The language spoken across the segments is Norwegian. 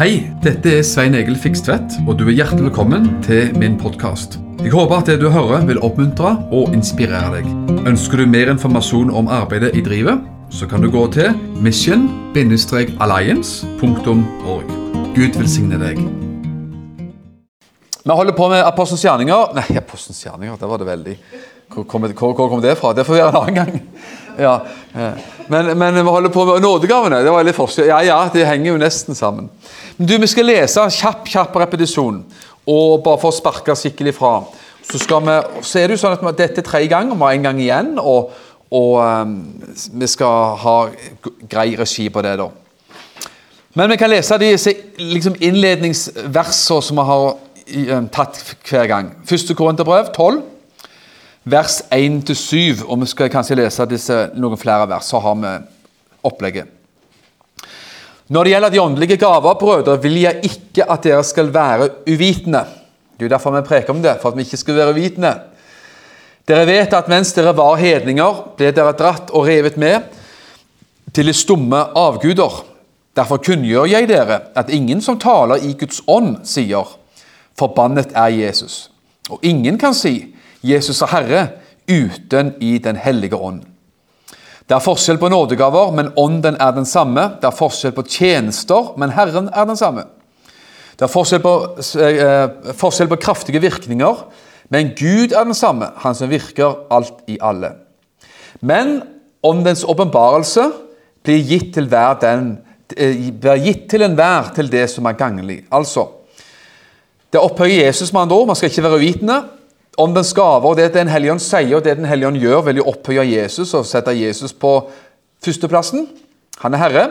Hei, dette er Svein Egil Fikstvedt, og du er hjertelig velkommen til min podkast. Jeg håper at det du hører vil oppmuntre og inspirere deg. Ønsker du mer informasjon om arbeidet i drivet, så kan du gå til mission-alliance.org. Gud velsigne deg. Vi holder på med Apostelens gjerninger Nei, Apostelens gjerninger, det var det veldig Hvor kom, hvor, kom det fra? Det får være en annen gang. Ja, men, men vi holder på med nådegavene. Det var litt forskjell. Ja, ja, det henger jo nesten sammen. Men du, Vi skal lese kjapp kjapp repetisjon, og bare for å sparke skikkelig fra. Så, skal vi, så er det jo sånn at dette er tredje gang, vi har en gang igjen. Og, og um, vi skal ha grei regi på det, da. Men vi kan lese de liksom innledningsversene som vi har um, tatt hver gang. Første Korinterbrev 12, vers 1-7. Og vi skal kanskje lese disse noen flere vers, så har vi opplegget. Når det gjelder de åndelige gaver, brødre, vil jeg ikke at dere skal være uvitende. Det er jo derfor vi preker om det, for at vi ikke skal være uvitende. Dere vet at mens dere var hedninger, ble dere dratt og revet med til de stumme avguder. Derfor kunngjør jeg dere at ingen som taler i Guds ånd, sier 'Forbannet er Jesus'. Og ingen kan si 'Jesus er Herre' uten i Den hellige ånd. Det er forskjell på nådegaver, men ånden er den samme. Det er forskjell på tjenester, men Herren er den samme. Det er forskjell på, eh, forskjell på kraftige virkninger, men Gud er den samme, han som virker alt i alle. Men åndens åpenbarelse blir gitt til hver den eh, blir gitt til enhver til det som er gagnlig. Altså, det opphøyer Jesus med andre ord. Man skal ikke være uvitende. Åndens gaver og det Den hellige ånd sier og det Den hellige ånd gjør, vil jo opphøye Jesus og sette Jesus på førsteplassen. Han er herre.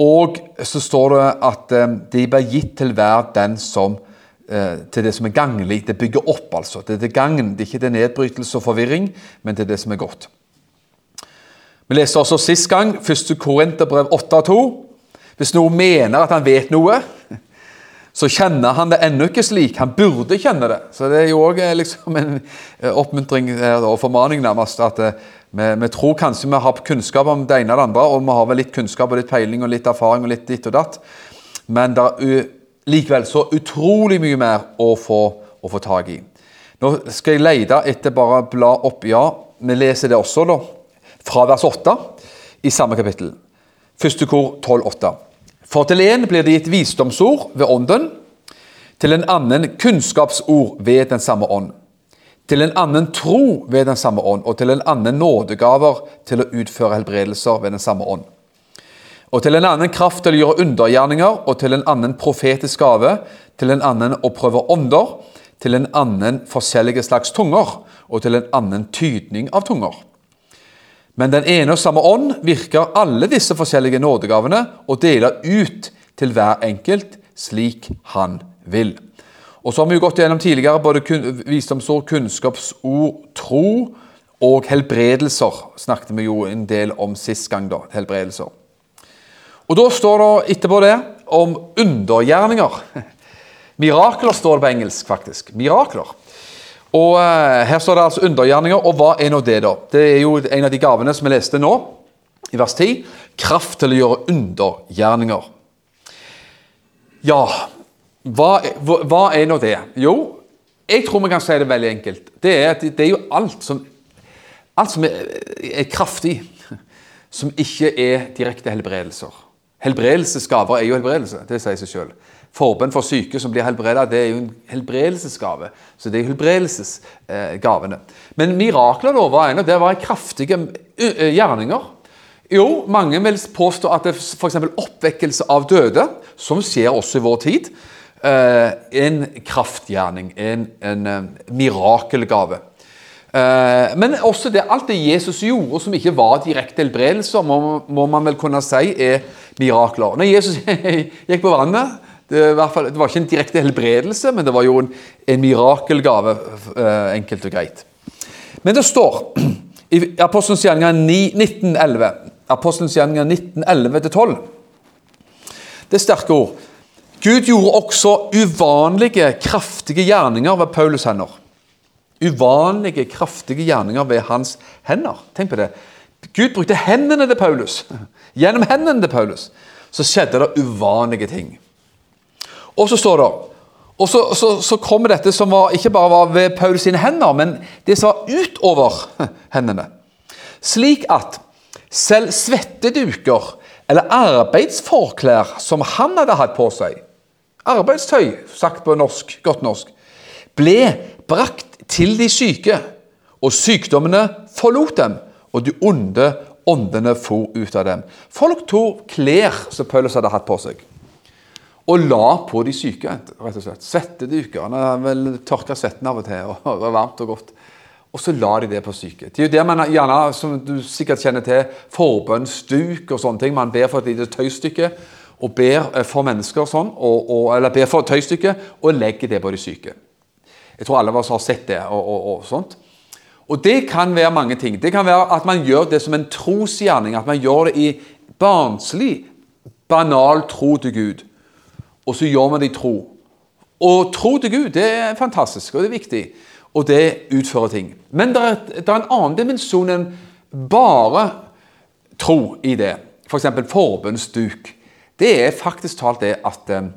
Og så står det at eh, de blir gitt til hver den som eh, til det som er ganglig. Det bygger opp, altså. Det er til gagn. Det er ikke til nedbrytelse og forvirring, men til det som er godt. Vi leste også sist gang 1. Korinterbrev 8,2. Hvis noen mener at han vet noe, så kjenner han det ennå ikke slik. Han burde kjenne det. Så det er jo òg eh, liksom en eh, oppmuntring og formaning, nærmest. At eh, vi, vi, tror kanskje vi har kunnskap om det ene og det andre, og vi har vel litt kunnskap og litt peiling og litt erfaring og litt ditt og datt, men det er likevel så utrolig mye mer å få, å få tak i. Nå skal jeg lete etter bare bla opp Ja, vi leser det også, da. Fra vers 8 i samme kapittel. Første kor 12,8. For til en blir det gitt visdomsord ved ånden, til en annen kunnskapsord ved den samme ånd, til en annen tro ved den samme ånd, og til en annen nådegaver til å utføre helbredelser ved den samme ånd. Og til en annen kraft til å gjøre undergjerninger, og til en annen profetisk gave, til en annen å prøve ånder, til en annen forskjellige slags tunger, og til en annen tydning av tunger. Men den ene og samme ånd virker alle disse forskjellige nådegavene og deler ut til hver enkelt slik han vil. Og så har vi jo gått gjennom tidligere både visdomsord, kunnskapsord, tro og helbredelser. snakket vi jo en del om sist gang. da, helbredelser. Og Da står det etterpå det om undergjerninger. Mirakler står det på engelsk, faktisk. Mirakler. Og uh, Her står det altså undergjerninger. Og hva er nå det, da? Det er jo en av de gavene som vi leste nå, i vers 10. Kraft til å gjøre undergjerninger. Ja, hva, hva er nå det? Jo, jeg tror vi kan si det veldig enkelt. Det er, det er jo alt som, alt som er, er kraftig, som ikke er direkte helbredelser. Helbredelsesgaver er jo helbredelse. Det sier seg sjøl. Forbønn for syke som blir helbredet, det er jo en helbredelsesgave. Så det er helbredelsesgavene. Men mirakler da var en av det var kraftige gjerninger. Jo, mange vil påstå at f.eks. oppvekkelse av døde, som skjer også i vår tid, en kraftgjerning, en, en mirakelgave. Men også det, alt det Jesus gjorde som ikke var direkte helbredelser, må, må man vel kunne si er mirakler. Når Jesus gikk på vannet det, fall, det, var ikke en direkte helbredelse, men det var jo en, en mirakelgave, eh, enkelt og greit. Men det står i Apostelens gjerninger 1911 Apostelens gjerninger 1911-12 Det er sterke ord. Gud gjorde også uvanlige, kraftige gjerninger ved Paulus' hender. Uvanlige, kraftige gjerninger ved hans hender. Tenk på det. Gud brukte hendene til Paulus. Gjennom hendene til Paulus så skjedde det uvanlige ting. Og så står det Og så, så, så kommer dette som var, ikke bare var ved Paulus sine hender, men det som var utover hendene. Slik at selv svetteduker eller arbeidsforklær som han hadde hatt på seg, arbeidstøy, sagt på norsk, godt norsk, ble brakt til de syke, og sykdommene forlot dem, og de onde åndene for ut av dem. Folk tok klær som Paulus hadde hatt på seg, og la på de syke. rett og slett. Han har vel tørka svetten av og til, og det var varmt og godt. Og så la de det på syke. Det er jo det man gjerne, som du sikkert kjenner til, forbønnsduk og sånne ting. Man ber for et lite tøystykke og ber eh, for mennesker sånn, og, og, eller ber for et tøystykke og legger det på de syke. Jeg tror alle av oss har sett det. og, og, og sånt. Og Det kan være mange ting. Det kan være at man gjør det som en trosgjerning. At man gjør det i barnslig, banal tro til Gud. Og så gjør man det i tro. Og tro til Gud det er fantastisk og det er viktig. Og det utfører ting. Men det er, en annen dimensjon enn bare tro i det. F.eks. For forbønnsduk. Det er faktisk talt det at, eh,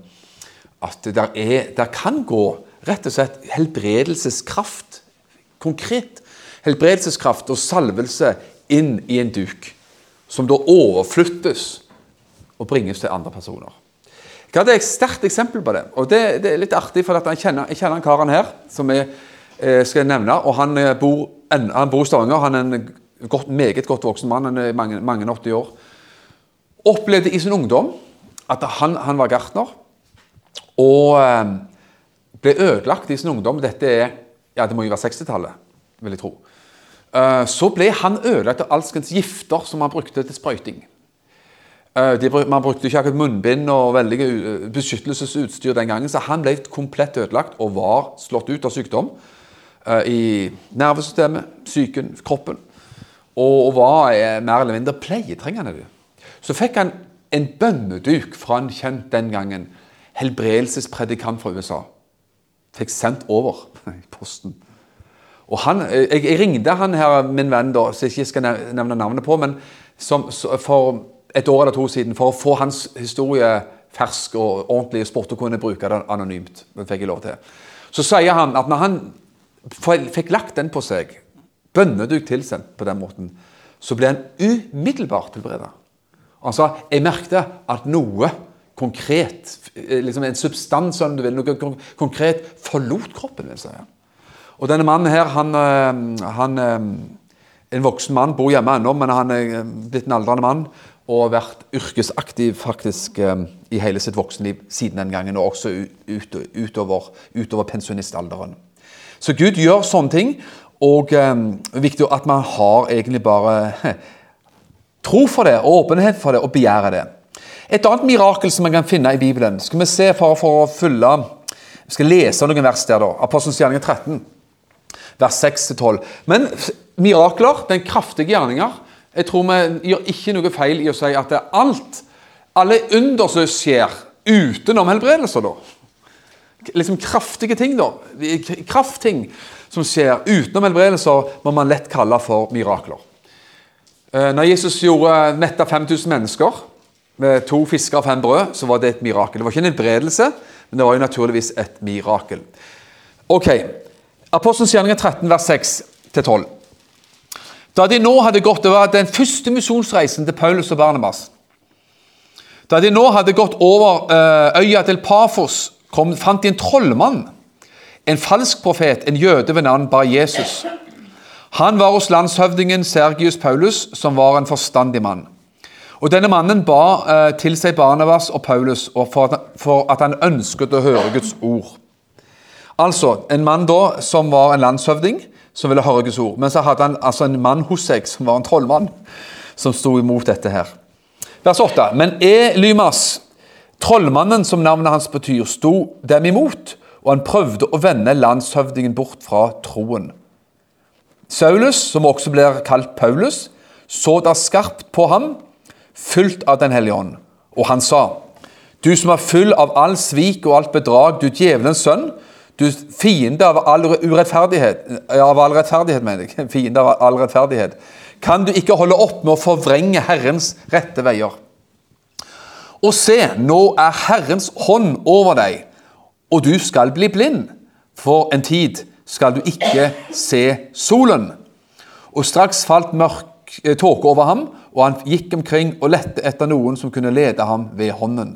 at der, er, der kan gå rett og slett helbredelseskraft. Konkret helbredelseskraft og salvelse inn i en duk, som da overflyttes og bringes til andre personer. Jeg hadde et sterkt eksempel på det. og Det, det er litt artig, for jeg kjenner, jeg kjenner en karen her som jeg eh, skal nevne. og Han eh, bor, en, han bor i Stavanger. Han er en godt, meget godt voksen mann. Han er mange, mange 80 år. Opplevde i sin ungdom at han, han var gartner. Og eh, ble ødelagt i sin ungdom. Dette er ja, det må jo være 60-tallet, vil jeg tro. Eh, så ble han ødelagt av alskens gifter som han brukte til sprøyting. Eh, man brukte ikke akkurat munnbind og veldig eh, beskyttelsesutstyr den gangen, så han ble komplett ødelagt og var slått ut av sykdom i nervesystemet, psyken, kroppen. Og var mer eller mindre pleietrengende. Så fikk han en bønneduk fra en kjent den gangen helbredelsespredikant fra USA. Fikk sendt over i posten. Og han, jeg, jeg, ringte han her, min venn, da, som jeg ikke skal nevne navnet på, men som, for et år eller to siden, for å få hans historie fersk og ordentlig i sport og kunne bruke det anonymt. Det fikk jeg lov til. Så sier han at når han fikk lagt den på seg, bønneduk tilsendt på den måten, så ble han umiddelbart helbreda. Han sa jeg merket at noe konkret, liksom en substans, om du vil, noe konkret forlot kroppen. vil si. Og denne mannen her, han, eh, han eh, En voksen mann, bor hjemme ennå, men han er eh, blitt en aldrende mann og vært yrkesaktiv faktisk i hele sitt voksenliv siden den gangen, og også ut, utover, utover pensjonistalderen. Så Gud gjør sånne ting, og det er viktig at man har egentlig bare tro for det, og åpenhet for det og begjærer det. Et annet mirakel som man kan finne i Bibelen Skal vi se for, for å følge Vi skal lese noen vers der. da, Apostelens gjerninger 13 vers 6-12. Men mirakler, den kraftige gjerninger Jeg tror vi gjør ikke noe feil i å si at alt, alle under som skjer utenom helbredelser, da. Liksom kraftige ting, da. Kraftting som skjer utenom helbredelser, må man lett kalle for mirakler. Eh, når Jesus gjorde metta 5000 mennesker med to fisker og fem brød, så var det et mirakel. Det var ikke en helbredelse, men det var jo naturligvis et mirakel. Ok, Apostelens gjerninger 13, vers 6-12. Da de nå hadde gått Det var den første misjonsreisen til Paulus og Barnabas. Da de nå hadde gått over eh, øya til Pafos, kom, fant de en trollmann, en falsk profet, en jøde ved navn Bar Jesus. Han var hos landshøvdingen Sergius Paulus, som var en forstandig mann. Og Denne mannen ba eh, til seg Barnabas og Paulus for at han ønsket å høre Guds ord. Altså, en mann da som var en landshøvding, som ville høre Guds ord. Men så hadde han altså en mann hos seg som var en trollmann, som sto imot dette her. Vers 8. Men Elymas, trollmannen som navnet hans betyr, sto dem imot, og han prøvde å vende landshøvdingen bort fra troen. Saulus, som også blir kalt Paulus, så da skarpt på ham, fylt av Den hellige ånd, og han sa:" Du som er full av all svik og alt bedrag, du djevelens sønn, du fiende av all urettferdighet Av all rettferdighet, mener jeg. Fiende av all rettferdighet. Kan du ikke holde opp med å forvrenge Herrens rette veier? Og se, nå er Herrens hånd over deg, og du skal bli blind. For en tid skal du ikke se solen. Og straks falt mørk eh, tåke over ham, og han gikk omkring og lette etter noen som kunne lede ham ved hånden.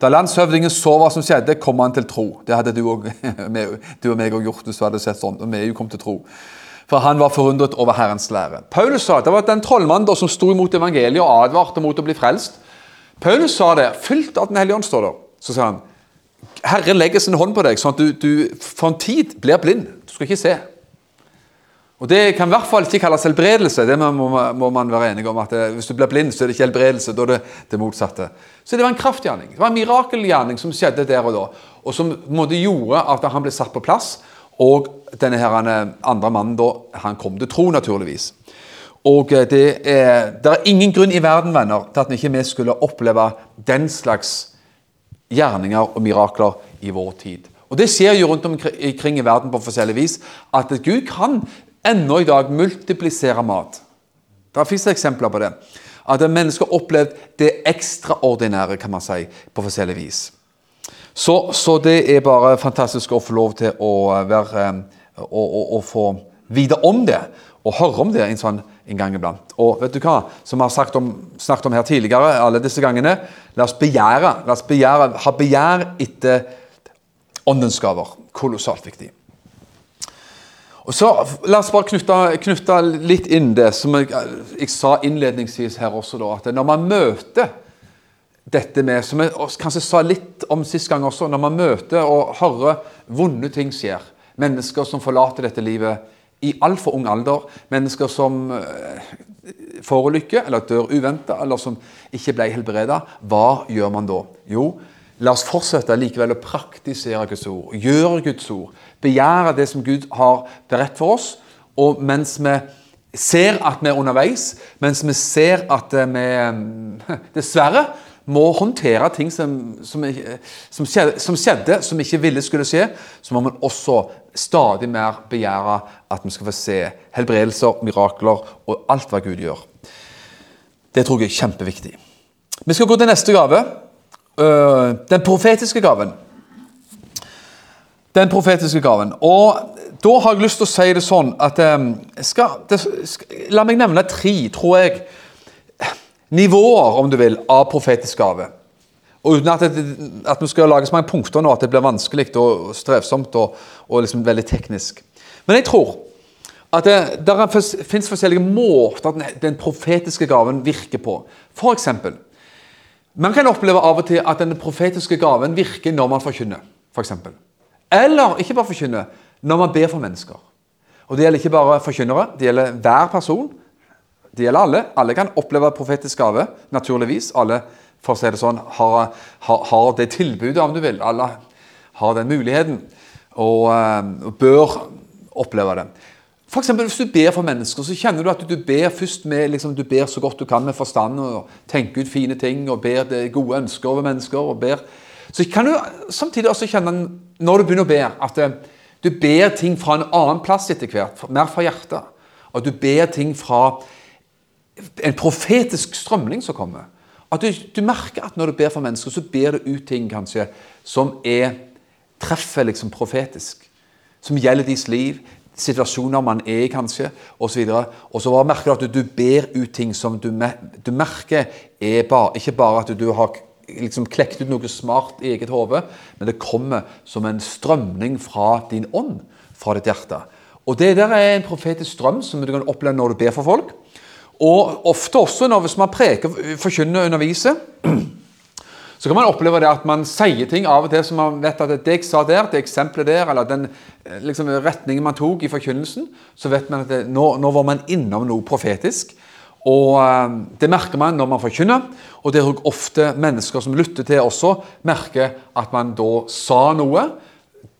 Da landshøvdingen så hva som skjedde, kom han til tro. Det hadde du og, du og meg òg gjort hvis du hadde sett sånn. og vi kom til tro. For han var forundret over Herrens lære. Paulus sa det var den trollmannen som sto imot evangeliet og advarte mot å bli frelst. Paulus sa det, fylt av Den hellige ånd, står det. Så sa han Herren legger sin hånd på deg, sånn at du, du for en tid blir blind. Du skal ikke se. Og Det kan i hvert fall ikke kalles helbredelse. Det må, må man være enige om. at det, Hvis du blir blind, så er det ikke helbredelse. Da er det det motsatte. Så det var en kraftgjerning. Det var en mirakelgjerning som skjedde der og da. Og som måtte gjorde at han ble satt på plass. Og denne her, andre mannen da, han kom til tro, naturligvis. Og eh, det er, det er ingen grunn i verden venner, til at vi ikke skulle oppleve den slags gjerninger og mirakler i vår tid. Og Det skjer jo rundt omkring i verden på forskjellig vis. At Gud kan ennå i dag multiplisere mat. Det fins eksempler på det. At mennesker har opplevd det ekstraordinære kan man si, på forskjellig vis. Så, så, det er bare fantastisk å få lov til å, være, å, å få vite om det og høre om det en sånn en gang iblant. Og vet du hva, som vi har om, snakket om her tidligere, alle disse gangene, la oss begjære, la oss begjære ha begjær etter åndens gaver. Kolossalt viktig. Og så La oss bare knytte, knytte litt inn det som jeg, jeg, sa innledningsvis her også. Da, at Når man møter dette med, som jeg kanskje sa litt om sist gang også, når man møter og hører vonde ting skjer, mennesker som forlater dette livet i altfor ung alder, mennesker som eh, forulykker eller dør uventa, eller som ikke ble helbreda, hva gjør man da? Jo, La oss fortsette likevel å praktisere Guds ord, gjøre Guds ord, begjære det som Gud har beredt for oss. Og mens vi ser at vi er underveis, mens vi ser at vi dessverre må håndtere ting som, som, som, skjedde, som skjedde, som ikke ville skulle skje, så må man også stadig mer begjære at vi skal få se helbredelser, mirakler og alt hva Gud gjør. Det tror jeg er kjempeviktig. Vi skal gå til neste gave. Øh, den profetiske gaven. Den profetiske gaven. Og da har jeg lyst til å si det sånn at øh, skal, det, skal, La meg nevne tre, tror jeg, nivåer, om du vil, av profetisk gave. Og Uten at, det, at vi skal lage så mange punkter nå at det blir vanskelig og strevsomt og, og liksom veldig teknisk. Men jeg tror at det, det finnes forskjellige måter at den profetiske gaven virker på. For eksempel, man kan oppleve av og til at den profetiske gaven virker når man forkynner. For eksempel. Eller ikke bare forkynne når man ber for mennesker. Og Det gjelder ikke bare forkynnere, det gjelder hver person. Det gjelder alle. Alle kan oppleve profetisk gave, naturligvis. Alle for å si det sånn, har, har, har, det tilbudet, om du vil. Alle har den muligheten og, uh, bør oppleve det. For eksempel, Hvis du ber for mennesker, så kjenner du at du ber først med, liksom, du ber så godt du kan med forstand og tenker ut fine ting og ber gode ønsker over mennesker. og ber. Så kan du samtidig også kjenne, når du begynner å be, at eh, du ber ting fra en annen plass etter hvert, mer fra hjertet. At du ber ting fra en profetisk strømning som kommer. At du, du, merker at når du ber for mennesker, så ber du ut ting kanskje som er treffer liksom profetisk. Som gjelder deres liv, situasjoner man er i, kanskje, osv. Og så merker du at du ber ut ting som du, du merker er bare, ikke bare at du har liksom klekt ut noe smart i eget hode, men det kommer som en strømning fra din ånd, fra ditt hjerte. Og Det der er en profetisk strøm som du kan oppleve når du ber for folk. Og ofte også når, hvis man preker, forkynner og underviser så kan man oppleve det at man sier ting av og til som man vet at det jeg sa der, det eksempelet der, eller den eh, liksom, retningen man tok i forkynnelsen, så vet man at det, nå, nå, var man innom noe profetisk. Og uh, Det merker man når man forkynner, og det er ofte mennesker som lytter til også, merker at man da sa noe,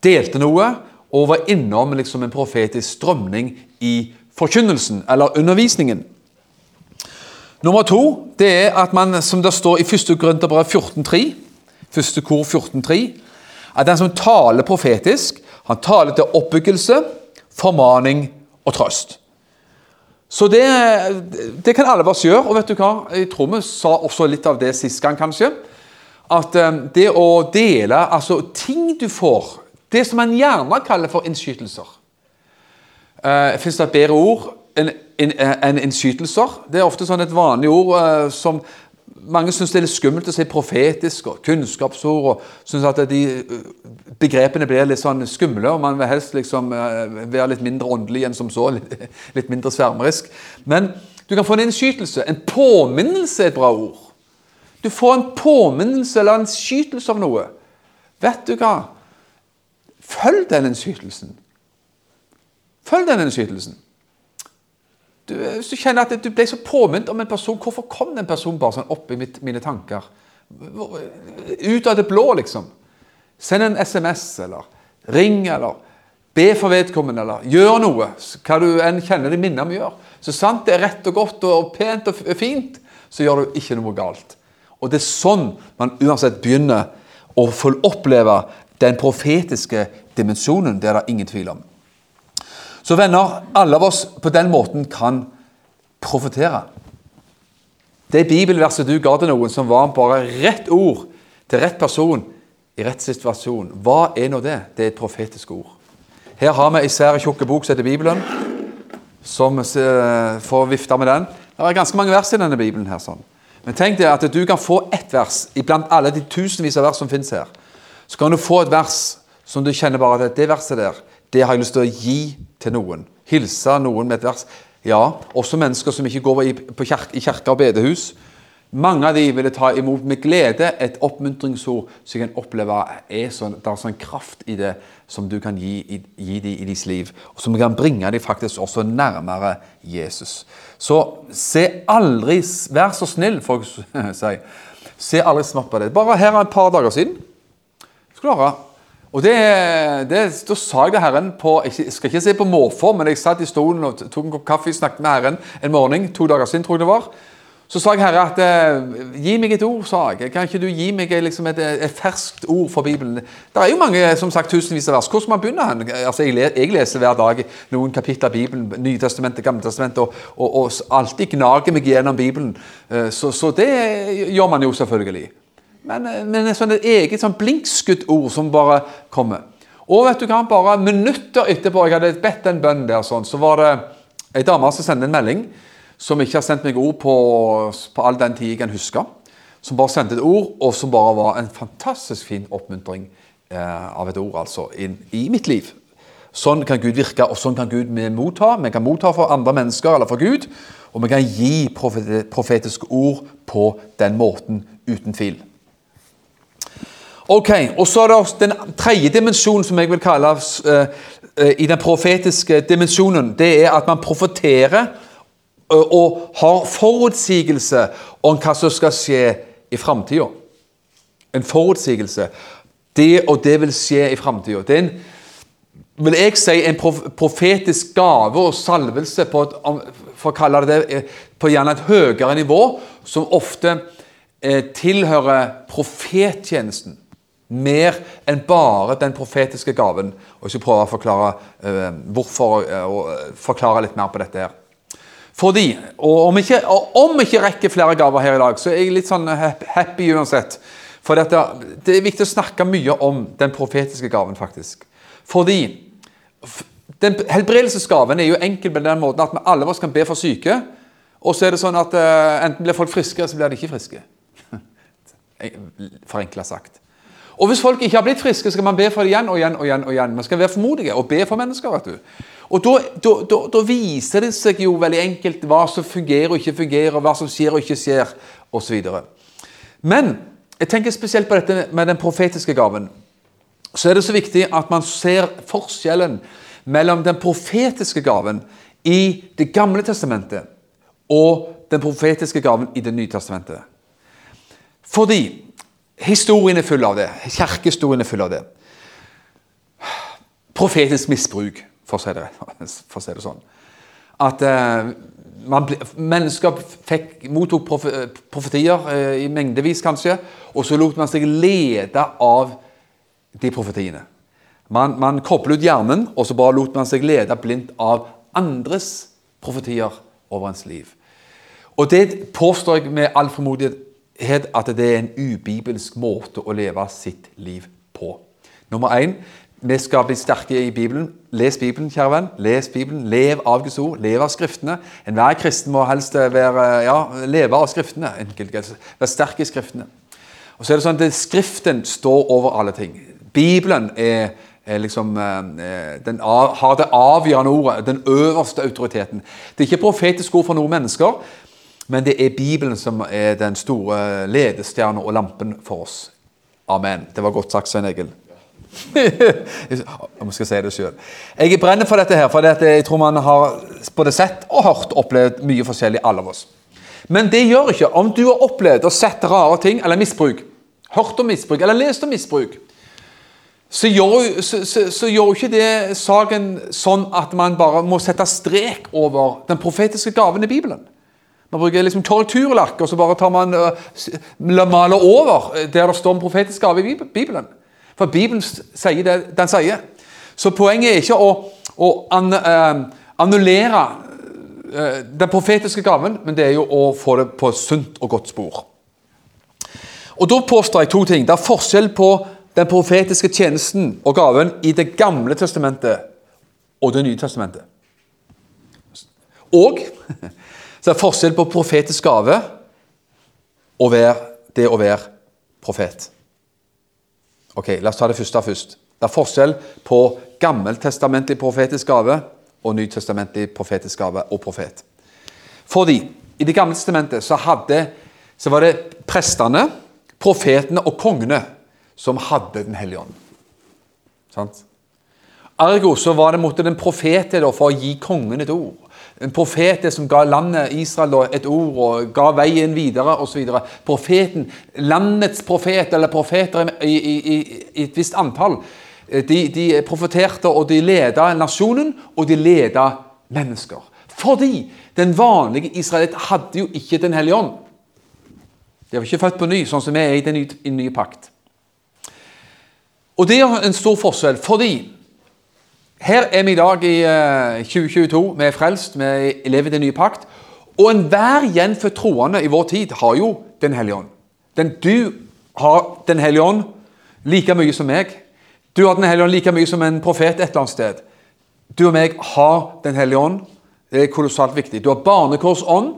delte noe, og var innom liksom, en profetisk strømning i forkynnelsen eller undervisningen. Nummer to det er at man, som det står i 1. Grønterbrev 14,3, første kor 14,3, at den som taler profetisk, han taler til oppbyggelse, formaning og trøst. Så det, det kan alle av oss gjøre. Og vet du hva? Jeg tror vi sa også litt av det sist gang, kanskje. at eh, det å dele Altså ting du får Det som man gjerne kaller for innskytelser. Uh, Fins det et bedre ord enn en, en innskytelser? Det er ofte sånn et vanlig ord uh, som mange syns det er litt skummelt å si profetisk og kunnskapsord. og synes at de Begrepene blir litt sånn skumle, og man vil helst liksom være litt mindre åndelig enn som så. Litt, litt mindre svermerisk. Men du kan få en innskytelse. En påminnelse er et bra ord. Du får en påminnelse eller en skytelse av noe. Vet du hva? Følg den innskytelsen. Følg den innskytelsen. Du, hvis du kjenner at du ble så påminnet om en person, hvorfor kom den personen bare sånn opp i mitt, mine tanker? Ut av det blå, liksom. Send en SMS, eller ring, eller be for vedkommende, eller gjør noe. Hva du enn kjenner deg minne om å gjøre. Så sant det er rett og godt og pent og fint, så gjør du ikke noe galt. Og det er sånn man uansett begynner å oppleve den profetiske dimensjonen. Det er det ingen tvil om. Så venner, alle av oss på den måten kan profetere. Det bibelverset du ga til noen, som var bare rett ord til rett person i rett situasjon, hva er nå det? Det er et profetisk ord. Her har vi ei svær, tjukk bok som heter Bibelen som eh, får vifte med den. Det er ganske mange vers i denne Bibelen. her sånn. Men tenk deg at du kan få ett vers iblant alle de tusenvis av vers som finnes her. Så kan du få et vers som du kjenner bare at det verset der, det har jeg lyst til å gi til noen. Hilse noen med et vers. Ja, også mennesker som ikke går i, kjerke, i kirker og bedehus. Mange av de ville ta imot med glede et oppmuntringsord som jeg kan oppleve er sånn, det er sånn kraft i det som du kan gi, gi dem i deres liv, og som kan bringe dem faktisk også nærmere Jesus. Så se aldri Vær så snill, folk sier. Se aldri smått på det. Bare her et par dager siden skal du høre. Og det, det, Da sa jeg til Herren på Jeg skal ikke si på måfå, men jeg satt i stolen og tok en kopp kaffe og snakket med Herren en morgen to dager siden, tror jeg det var. Så sa jeg, Herre, at eh, gi meg et ord, sa jeg. Kan ikke du gi meg liksom, et, et, ferskt ord for Bibelen? Det er jo mange, som sagt, tusenvis av vers. Hvor skal man begynne? Altså, jeg, jeg, leser hver dag noen kapitler av Bibelen, Nytestamentet, Gammeltestamentet, og, og, og, alltid gnager meg gjennom Bibelen. Eh, så, så, det gjør man jo selvfølgelig. Men, eh, men et sånt eget sånn blinkskuddord som bare kommer. Og vet du hva, bare minutter etterpå, jeg hadde bedt en bønn der, sånn, så var det ei dame som sendte en melding som ikke har sendt meg ord på, på all den tid jeg kan huske. Som bare sendte et ord, og som bare var en fantastisk fin oppmuntring eh, av et ord altså, inn i mitt liv. Sånn kan Gud virke, og sånn kan Gud vi motta. Vi kan motta for andre mennesker eller for Gud, og vi kan gi profetiske ord på den måten, uten tvil. Ok, og så er det Den tredje dimensjonen som jeg vil kalle uh, uh, i den profetiske dimensjonen, det er at man profeterer og har forutsigelse om hva som skal skje i framtida. En forutsigelse. Det og det vil skje i framtida. Det er en vil jeg si, en profetisk gave og salvelse på, et, for å kalle det, på gjerne et høyere nivå, som ofte eh, tilhører profettjenesten. Mer enn bare den profetiske gaven. Og Jeg skal prøve å forklare eh, hvorfor, eh, og forklare litt mer på dette. her. Fordi, og om ikke, om ikke rekker flere gaver her i dag, så er jeg litt sånn happy uansett. For dette, det er viktig å snakke mye om den profetiske gaven, faktisk. Fordi den Helbredelsesgaven er jo enkel på den måten at vi alle oss kan be for syke. Og så er det sånn at uh, enten blir folk friske, eller så blir de ikke friske. Forenkla sagt. Og hvis folk ikke har blitt friske, skal man be for det igjen og igjen. og igjen og igjen. Man skal være formodige og be for mennesker. vet du. Og da, da, da, da, viser det seg jo veldig enkelt hva som fungerer og ikke fungerer, hva som skjer og ikke skjer, osv. Men jeg tenker spesielt på dette med den profetiske gaven. Så er det så viktig at man ser forskjellen mellom den profetiske gaven i Det gamle testamentet og den profetiske gaven i Det nye testamentet. Fordi historien er full av det. Kirkehistorien er full av det. Profetisk misbruk for å si det, å si det sånn. At eh, man, mennesker fikk, mottok profetier eh, i mengdevis, kanskje, og så lot man seg lede av de profetiene. Man, man koblet ut hjernen, og så bare lot man seg lede blindt av andres profetier over ens liv. Og det påstår jeg med all formodighet het at det er en ubibelsk måte å leve sitt liv på. Nummer én vi skal bli sterke i Bibelen. Les Bibelen, kjære venn. Les Bibelen. Lev av Guds ord. Lev av Skriftene. Enhver kristen må helst være, ja, leve av Skriftene. Være sterk i Skriftene. Og så er det sånn at Skriften står over alle ting. Bibelen er, er liksom, eh, den har det avgjørende ordet, den øverste autoriteten. Det er ikke profetisk ord for noen mennesker, men det er Bibelen som er den store ledestjerna og lampen for oss. Amen. Det var godt sagt, Svein Egil. jeg skal si det sjøl. Jeg brenner for dette her, for jeg tror man har både sett og hørt opplevd mye forskjellig, alle av oss. Men det gjør ikke om du har opplevd og sett rare ting eller misbruk, hørt om misbruk eller lest om misbruk. Så gjør, så, så, så gjør ikke det saken sånn at man bare må sette strek over den profetiske gaven i Bibelen. Man bruker liksom korrekturlakk, og så bare tar man uh, maler over der det står om profetisk gave i Bibelen. For Bibelen sier det den sier. Så poenget er ikke å, å an, uh, annullere uh, den profetiske gaven, men det er jo å få det på sunt og godt spor. Og Da påstår jeg to ting. Det er forskjell på den profetiske tjenesten og gaven i Det gamle testamentet og Det nye testamentet. Og så det er forskjell på profetisk gave og det å være profet. Ok, La oss ta det første først. Det er forskjell på gammeltestamentlig profetisk gave og nytestamentlig profetisk gave og profet. Fordi i Det gamle testamentet så, hadde, så var det prestene, profetene og kongene som hadde Den hellige ånd. Sant? Ergo så var det måtte den til for å gi kongen et ord. En profet som ga landet Israel et ord og ga veien videre osv. Profeten, landets profet, eller profeter i, i, i, i et visst antall, eh, de, de profeterte og de leda nasjonen, og de leda mennesker. Fordi den vanlige israelitt hadde jo ikke Den hellige ånd. De var ikke født på ny, sånn som vi er i den nye, i den nye pakt. Og det er en stor forskjell, fordi her er vi i dag i 2022. Eh, vi er frelst, vi lever i den nye pakt. Og enhver gjenfødt troende i vår tid har jo Den hellige ånd. Den, du har Den hellige ånd like mye som meg. Du har Den hellige ånd like mye som en profet et eller annet sted. Du og meg har Den hellige ånd. Det er kolossalt viktig. Du har barnekors ånd.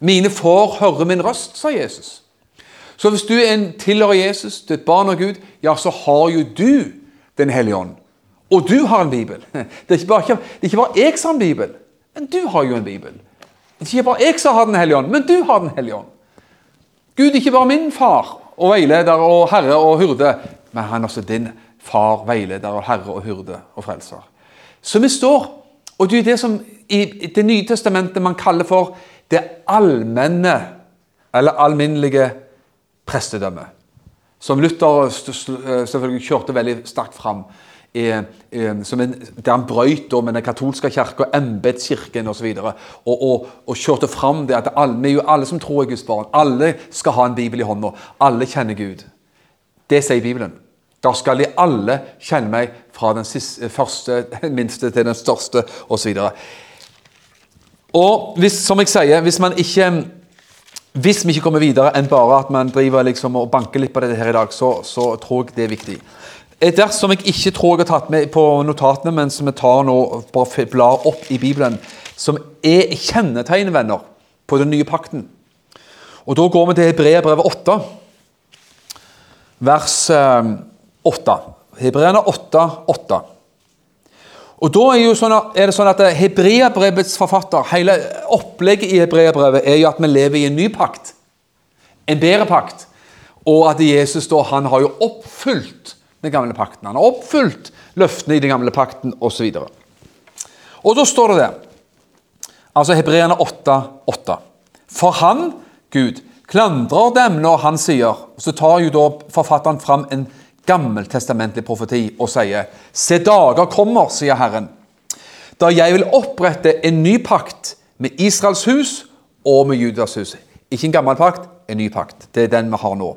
Mine får høre min røst, sa Jesus. Så hvis du er en tilhører Jesus, du er et barn av Gud, ja, så har jo du Den hellige ånd. Og du har en bibel. Det er ikke bare, er ikke bare jeg som har en bibel, men du har jo en bibel. Det er ikke bare jeg som har Den hellige ånd, men du har Den hellige ånd. Gud er ikke bare min far og veileder og herre og hyrde, men han er også din far, veileder og herre og hyrde og frelser. Så vi står Og det er det som i Det nye testamentet man kaller for det allmenne, eller alminnelige prestedømmet. Som Luther selvfølgelig kjørte veldig sterkt fram er, er, som en, der han brøt med den katolske kirka, embetskirken osv. Og, og, og, og kjørte fram det at alle, vi er jo alle som tror er Guds barn. Alle skal ha en bibel i hånda. Alle kjenner Gud. Det sier Bibelen. Da skal de alle kjenne meg fra den siste, første, minste til den største osv. Og hvis, som jeg sier, hvis man ikke hvis vi ikke kommer videre enn bare at man driver liksom og banker litt på dette her i dag, så, så tror jeg det er viktig. Et vers som jeg ikke tror jeg har tatt med på notatene, men som vi tar nå bare blar opp i Bibelen, som er kjennetegn, venner, på den nye pakten. Og Da går vi til Hebreabrevet 8, vers 8. Hebreerne 8, 8. Og da er, sånn at, er det sånn at Hebreabrevets forfatter, hele opplegget i Hebreabrevet, er jo at vi lever i en ny pakt. En bedre pakt. Og at Jesus da, han har jo oppfylt den gamle pakten. Han har oppfylt løftene i den gamle pakten osv. Og, og da står det det, altså Hebreerne 8, 8. For han, Gud, klandrer dem når han sier Så tar jo da forfatteren fram en gammeltestamentlig profeti og sier Se, dager kommer, sier Herren, da jeg vil opprette en ny pakt med Israels hus og med Judas hus. Ikke en gammel pakt, en ny pakt. Det er den vi har nå.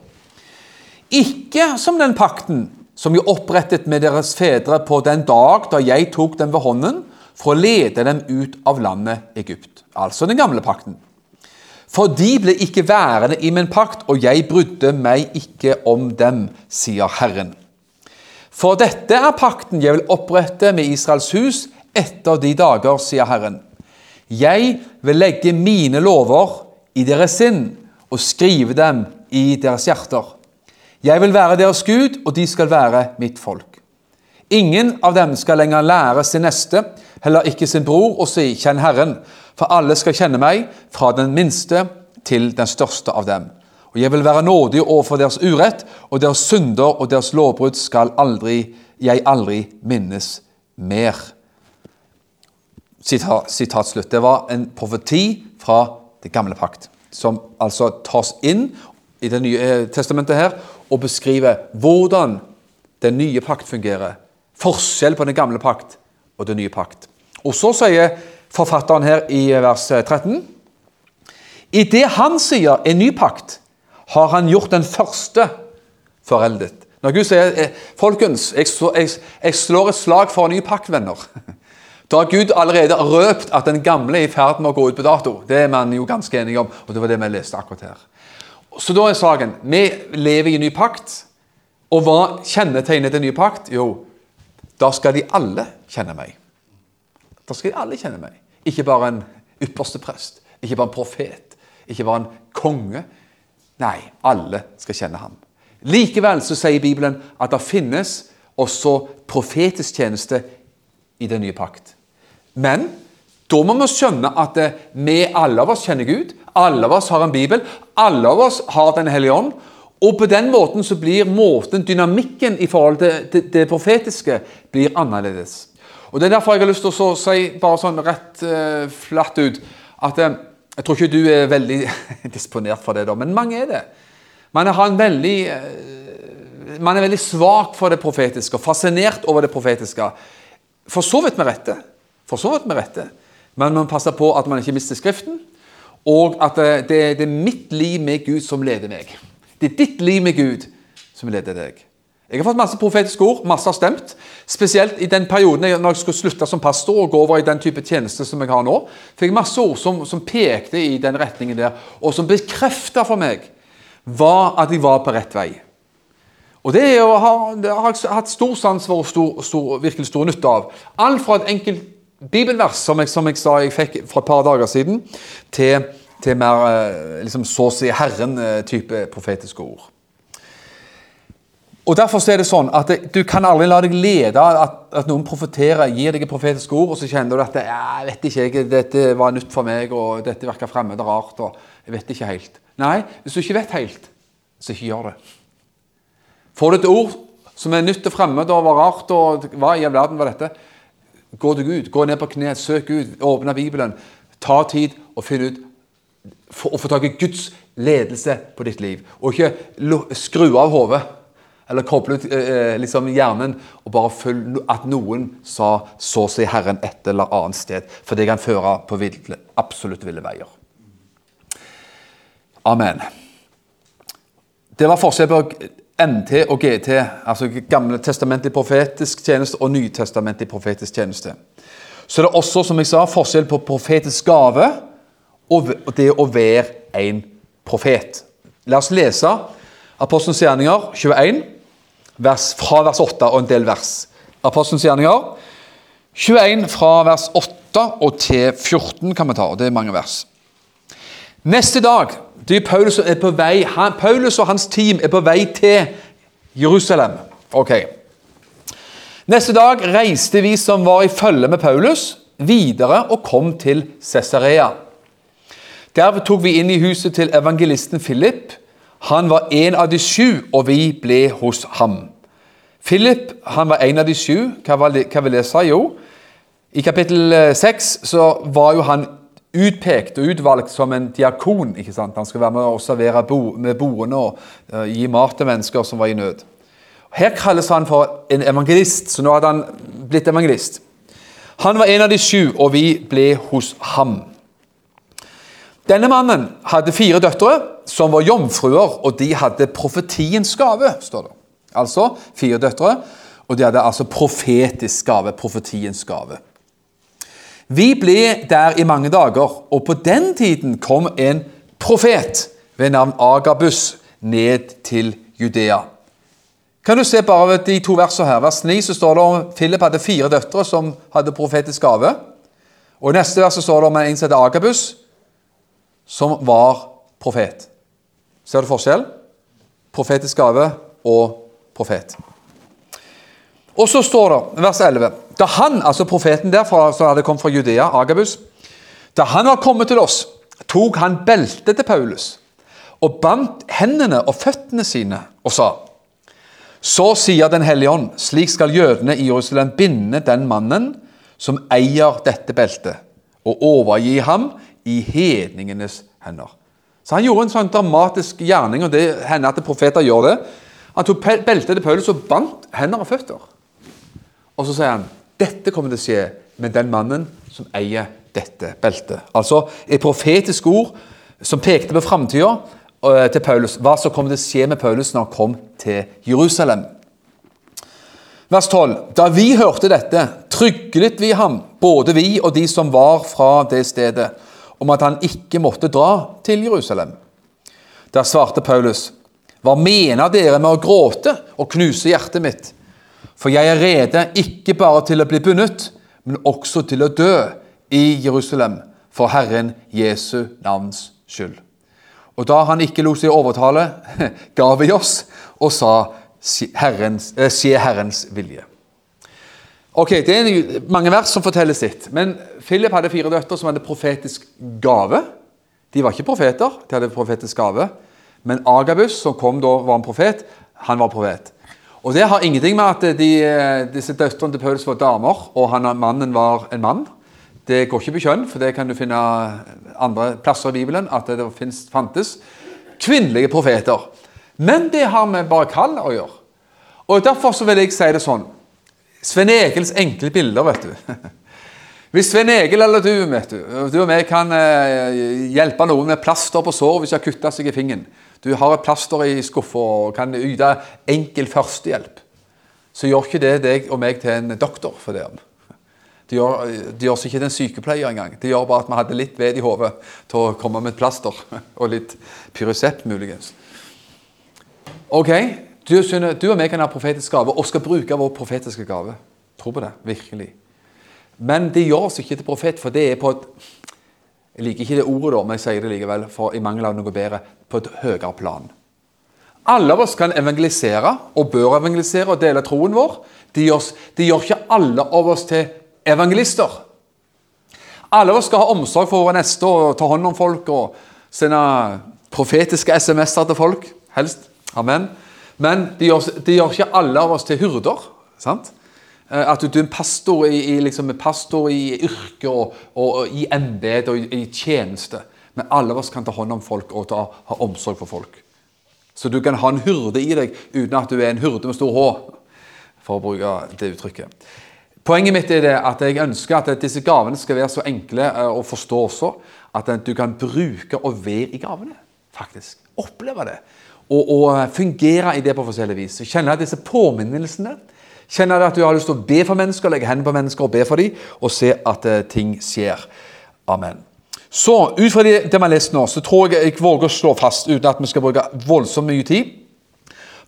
Ikke som den pakten som jeg opprettet med deres fedre på den dag da jeg tok dem ved hånden for å lede dem ut av landet Egypt. Altså den gamle pakten. For de ble ikke værende i min pakt, og jeg brydde meg ikke om dem, sier Herren. For dette er pakten jeg vil opprette med Israels hus etter de dager, sier Herren. Jeg vil legge mine lover i deres sinn og skrive dem i deres hjerter. Jeg vil være deres Gud, og de skal være mitt folk. Ingen av dem skal lenger lære sin neste, heller ikke sin bror, å si 'Kjenn Herren', for alle skal kjenne meg, fra den minste til den største av dem. Og jeg vil være nådig overfor deres urett, og deres synder og deres lovbrudd skal aldri, jeg aldri minnes mer. Sitat, sitat slutt. Det var en profeti fra det gamle pakt, som altså tas inn i Det nye eh, testamentet her, og beskriver hvordan den nye pakt fungerer. Forskjell på den gamle pakt og den nye pakt. Og så sier forfatteren her i vers 13 I det han sier en ny pakt, har han gjort den første foreldet. Når Gud sier eh, Folkens, jeg slår et slag for en ny pakt, venner. Da har Gud allerede røpt at den gamle er i ferd med å gå ut på dato. Det er man jo ganske enige om, og det var det vi leste akkurat her. Så da er saken Vi lever i en ny pakt. Og hva kjennetegner den nye pakt? Jo, da skal de alle kjenne meg. Da skal de alle kjenne meg. Ikke bare en ypperste prest, ikke bare en profet, ikke bare en konge. Nei, alle skal kjenne ham. Likevel så sier Bibelen at det finnes også profetisk tjeneste i den nye pakt. Men da må vi skjønne at eh, vi alle av oss kjenner Gud. Alle av oss har en bibel. Alle av oss har Den hellige ånd. Og på den måten så blir måten, dynamikken i forhold til det, profetiske blir annerledes. Og Det er derfor jeg har lyst til å si bare sånn rett uh, flatt ut at uh, Jeg tror ikke du er veldig disponert for det, da, men mange er det. Man har en veldig uh, man er veldig svak for det profetiske og fascinert over det profetiske. For så vidt med rette. For så vidt med rette. Men man passer på at man ikke mister Skriften, og at det, det, er mitt liv med Gud som leder meg. Det er ditt liv med Gud som leder deg. Jeg har fått masse profetiske ord, masse har stemt. Spesielt i den perioden når jeg skulle slutte som pastor og gå over i den type tjeneste som jeg har nå. Fikk masse ord som, som pekte i den retningen der, og som bekrefta for meg var at jeg var på rett vei. Og Det, er å det har jeg hatt stor sans for og stor, stor, virkelig stor nytte av. Alt fra et enkelt bibelvers, som jeg, som jeg, sa jeg fikk for et par dager siden, til, til mer eh, liksom, så å si Herren-type eh, profetiske ord. Og Derfor er det sånn at du kan aldri la deg lede at, at noen profeterer, gir deg et profetisk ord, og så kjenner du at jeg vet ikke, jeg, dette var nytt for meg, og dette virker fremmed og rart. og jeg vet ikke helt. Nei, hvis du ikke vet helt, så ikke gjør det. Får du et ord som er nytt og fremmed og var rart, og hva i all verden var dette? Gå deg ut, gå ned på kne, søk Gud, åpne Bibelen. Ta tid og finn ut og få tak i Guds ledelse på ditt liv. Og ikke skru av hodet eller koble ut eh, eh, liksom hjernen og bare følge at noen sa 'så sier Herren' et eller annet sted. For det kan føre på ville, absolutt ville veier. Amen. Det var forskjell på NT og GT, altså Gamle testamentlig profetisk tjeneste og Nytestamentlig profetisk tjeneste. Så det er også som jeg sa, forskjell på profetisk gave og det å være en profet. La oss lese Apostelens gjerninger 21, vers, fra vers 8 og en del vers. Apostelens gjerninger 21 fra vers 8 og til 14 kan vi ta. og Det er mange vers. Neste dag det er Paulus, er på vei, han, Paulus og hans team er på vei til Jerusalem. Ok. Neste dag reiste vi som var i følge med Paulus, videre og kom til Cesarea. Der tok vi inn i huset til evangelisten Philip. Han var en av de sju, og vi ble hos ham. Philip han var en av de sju. Hva, vil det si? Jo, i kapittel 6 var jo han utpekt og utvalgt som en diakon. ikke sant? Han skal være med å servere bo, med boende og uh, gi mat til mennesker som var i nød. Her kalles han for en evangelist, så nå hadde han blitt evangelist. Han var en av de sju, og vi ble hos ham. Denne mannen hadde fire døtre som var jomfruer, og de hadde profetiens gave. står det. Altså fire døtre, og de hadde altså profetisk gave, profetiens gave. Vi ble der i mange dager, og på den tiden kom en profet ved navn Agabus ned til Judea. Kan du se bare de to versene her. Vers 9 så står det om Philip hadde fire døtre som hadde profetisk gave. Og I neste vers så står det om en som Agabus, som var profet. Ser du forskjell? Profetisk gave og profet. Og så står det, vers 11 Da han, altså profeten der som hadde kommet fra Judea, Agabus, da han var kommet til oss, tok han beltet til Paulus og bandt hendene og føttene sine og sa Så sier Den hellige ånd, slik skal jødene i Jerusalem binde den mannen som eier dette beltet, og overgi ham i hedningenes hender. Så Han gjorde en sånn dramatisk gjerning, og det hender at profeter gjør det. Han tok beltet til Paulus og bandt hender og føtter. Og så sier han dette kommer til å skje med den mannen som eier dette beltet. Altså et profetisk ord som pekte på framtida eh, til Paulus. Hva som kommer til å skje med Paulus når han kom til Jerusalem. Vers 12. Da vi hørte dette, tryglet vi ham, både vi og de som var fra det stedet, om at han ikke måtte dra til Jerusalem. Da svarte Paulus, hva mener dere med å gråte og knuse hjertet mitt? For jeg er rede ikke bare til å bli bundet, men også til å dø i Jerusalem for Herren Jesu navns skyld. Og da han ikke lot seg overtale, ga vi oss og sa herrens, eh, se Herrens vilje. Ok, Det er mange vers som forteller sitt. Men Philip hadde fire døtre som hadde profetisk gave. De var ikke profeter, de hadde profetisk gave. Men Agabus, som kom da var en profet, han var profet. Og Det har ingenting med at de, eh, disse døtrene til Paulus var damer, og han, mannen var en mann. Det går ikke på kjønn, for det kan du finne andre plasser i Bibelen at det finnes, fantes kvinnelige profeter. Men det har med bare kall å gjøre. Og Derfor så vil jeg si det sånn Sven Egils enkle bilder, vet du. Hvis Sven Egil eller du vet du, du og meg kan eh, hjelpe noen med plaster på sår hvis de har kutta seg i fingeren Du har et plaster i skuffa og kan yte enkel førstehjelp. Så gjør ikke det deg og meg til en doktor for det. Det gjør, de gjør seg ikke til en sykepleier engang. Det gjør bare at vi hadde litt ved i hodet til å komme med et plaster. Og litt Pyresept, muligens. Ok, du, du og meg kan ha profetisk gave og skal bruke vår profetiske gave. Tro på det. Virkelig. Men det gjør oss ikke til profet, for det er på et Jeg liker ikke det ordet, da, men jeg sier det likevel, for i mangel av noe bedre på et høyere plan. Alle av oss kan evangelisere, og bør evangelisere og dele troen vår. Det gjør, de gjør ikke alle av oss til evangelister. Alle av oss skal ha omsorg for våre neste og ta hånd om folk og sende profetiske SMS-er til folk, helst. Amen. Men det gjør, de gjør, ikke alle av oss til hyrder. sant? Eh, at du, er en pastor i, liksom, pastor i yrke og, og, og i embete og i, i, tjeneste. Men alle av oss kan ta hånd om folk og ta, ha omsorg for folk. Så du kan ha en hyrde i deg uten at du er en hyrde med stor H, for å bruke det uttrykket. Poenget mitt er det at jeg ønsker at disse gavene skal være så enkle eh, å forstå også, at du kan bruke og være i gavene. faktisk. Oppleve det og, og fungere i det på forskjellig vis. Kjenne disse påminnelsene. Kjenne at du har lyst til å be for mennesker, legge hendene på mennesker og be for dem, og se at uh, ting skjer. Amen. Så, Ut fra det, det vi har lest nå, så tror jeg jeg våger å slå fast, uten at vi skal bruke voldsomt mye tid,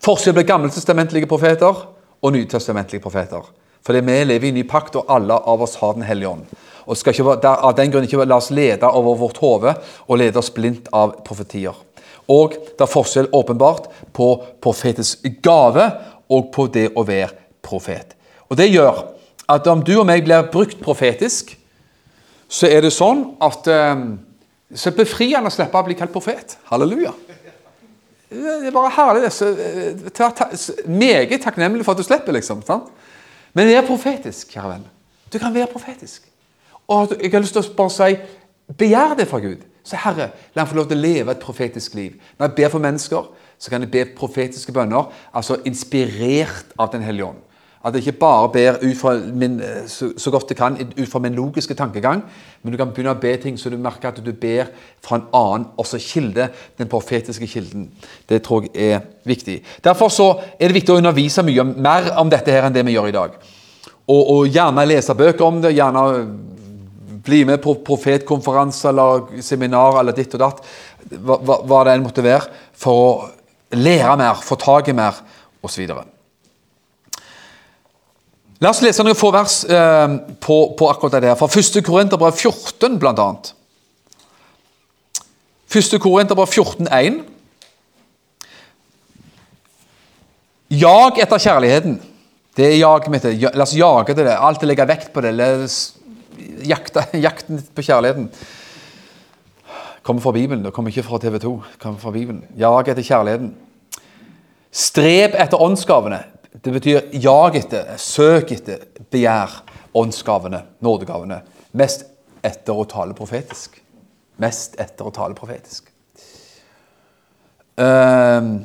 forskjell på gammeltestamentlige profeter og nytestamentlige profeter. Fordi vi lever i ny pakt, og alle av oss har Den hellige ånd. Og skal ikke, av den grunn ikke la oss lede over vårt hode og lede oss blindt av profetier. Og det er forskjell åpenbart på profetisk gave og på det å være profet. Og Det gjør at om du og meg blir brukt profetisk, så er det sånn at um, så befriende å slippe å bli kalt profet. Halleluja. Det er bare herlig. Så, ta, ta, meget takknemlig for at du slipper, liksom. Sant? Men det er profetisk, kjære venn. Du kan være profetisk. Og jeg har lyst til å bare si begjær det fra Gud. Så Herre, la meg få lov til å leve et profetisk liv. Når jeg ber for mennesker, så kan jeg be profetiske bønner, altså inspirert av Den hellige ånd. At jeg ikke bare ber ut fra min, så, så, godt jeg kan ut fra min logiske tankegang, men du kan begynne å be ting så du merker at du ber fra en annen også kilde, den profetiske kilden. Det tror jeg er viktig. Derfor så er det viktig å undervise mye mer om dette her enn det vi gjør i dag. Og, og gjerne lese bøker om det, gjerne bli med på profetkonferanse eller seminar eller ditt og datt, hva, hva, hva det enn måtte være, for å lære mer, få tak i mer, osv. La oss lese noen få vers eh, på, på, akkurat det her. Fra 1. Korinterbrev 14, blant annet. 1. Korinterbrev 14,1. Jag etter kjærligheten. Det er jaget mitt. La oss jage det. Alltid legge vekt på det. Jakte, jakten på kjærligheten. Kommer fra Bibelen. Det kommer ikke fra TV 2. Kommer fra Bibelen. Jag etter kjærligheten. Streb etter åndsgavene. Det betyr jag etter, søk etter, begjær åndsgavene, nådegavene. Mest etter å tale profetisk. Mest etter å tale profetisk. Uh,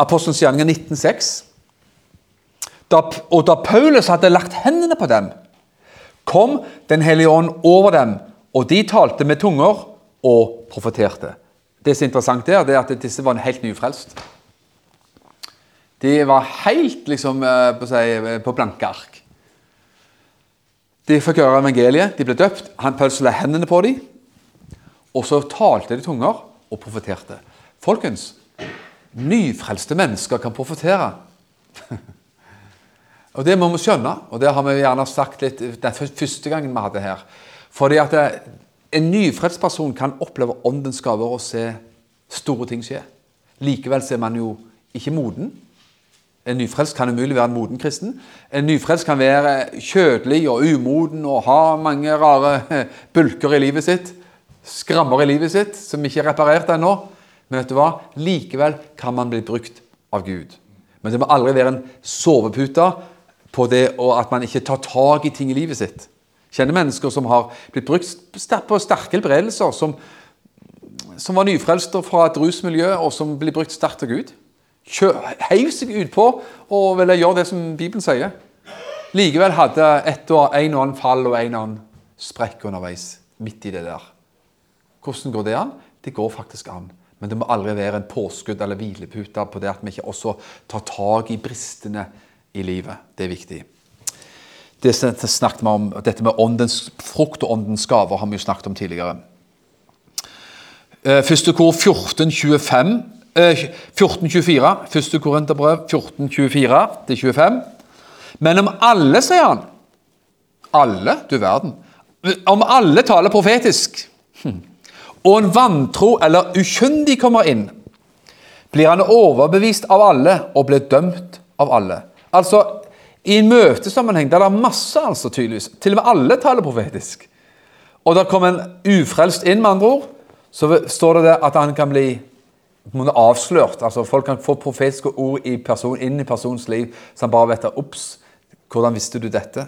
Apostelens gjerninger 1906. Da, og da Paulus hadde lagt hendene på dem, kom Den hellige ånd over dem, og de talte med tunger og profeterte. Det som er interessant der, det er at disse var helt nyfrelst. De var helt liksom eh, på, seg, eh, på blanke ark. De fikk høre evangeliet, de ble døpt. Han pølsla hendene på dem, og så talte de tunger og profeterte. Folkens, nyfrelste mennesker kan profetere. og Det må vi skjønne, og det har vi gjerne sagt litt den første gangen vi hadde her. Fordi at en nyfrelst person kan oppleve åndens gaver og se store ting skje. Likevel er man jo ikke moden. En nyfrelst kan umulig være en moden kristen. En nyfrelst kan være kjødelig og umoden og ha mange rare bulker i livet sitt. Skrammer i livet sitt som ikke er reparert ennå. Men vet du hva? Likevel kan man bli brukt av Gud. Men det må aldri være en sovepute på det at man ikke tar tak i ting i livet sitt. Kjenner mennesker som har blitt brukt på sterke helbredelser, som, som var nyfrelster fra et rusmiljø, og som blir brukt sterkt av Gud. Heiv seg utpå og ville gjøre det som Bibelen sier. Likevel hadde et og en og annen fall og en og annen sprekk underveis. Midt i det der. Hvordan går det an? Det går faktisk an. Men det må aldri være en påskudd eller hvilepute på det at vi ikke også tar tak i bristene i livet. Det er viktig. Det snakket vi om, Dette med åndens frukt og åndens gaver har vi jo snakket om tidligere. Eh, første kor 1425 1424. Første Korinterbrev 1424-25. Men om alle, sier han Alle, du verden. Om alle taler profetisk hm og en vantro eller ukyndig kommer inn, blir han overbevist av alle og blir dømt av alle. Altså, I en møtesammenheng der det er masse, altså tydeligvis, til og med alle taler profetisk, og der kommer en ufrelst inn, med andre ord, så står det at han kan bli avslørt. altså Folk kan få profetiske ord i person, inn i personens liv, så han bare vet Ops, hvordan visste du dette?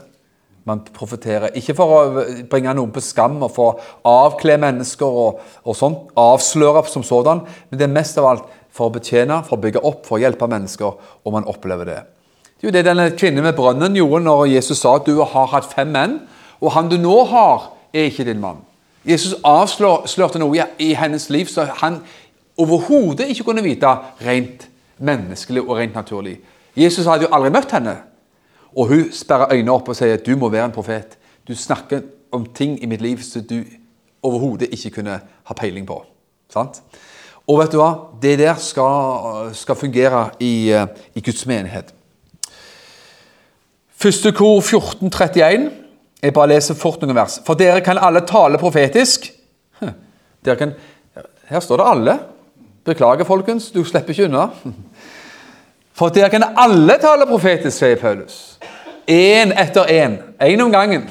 man profeterer. Ikke for å bringe noen på skam og for å avkle mennesker og, og sånt, avsløre som sådan, men det er mest av alt for å betjene, for å bygge opp, for å hjelpe mennesker, og man opplever det. Det er jo det denne kvinnen med brønnen gjorde når Jesus sa at du har hatt fem menn, og han du nå har, er ikke din mann. Jesus avslørte noe i hennes liv så han overhodet ikke kunne vite rent menneskelig og rent naturlig. Jesus hadde jo aldri møtt henne. Og hun sperrer øynene opp og sier du må være en profet. Du snakker om ting i mitt liv som du overhodet ikke kunne ha peiling på. Sant? Og vet du hva? Det der skal, skal fungere i, eh, i, Guds menighet. Første kor 1431. Jeg bare leser fort noen vers. For dere kan alle tale profetisk. Dere kan, her står det alle. Beklager, folkens. Du slipper ikke unna. For dere kan alle tale profetisk, sier Paulus. Én etter én. Én om gangen.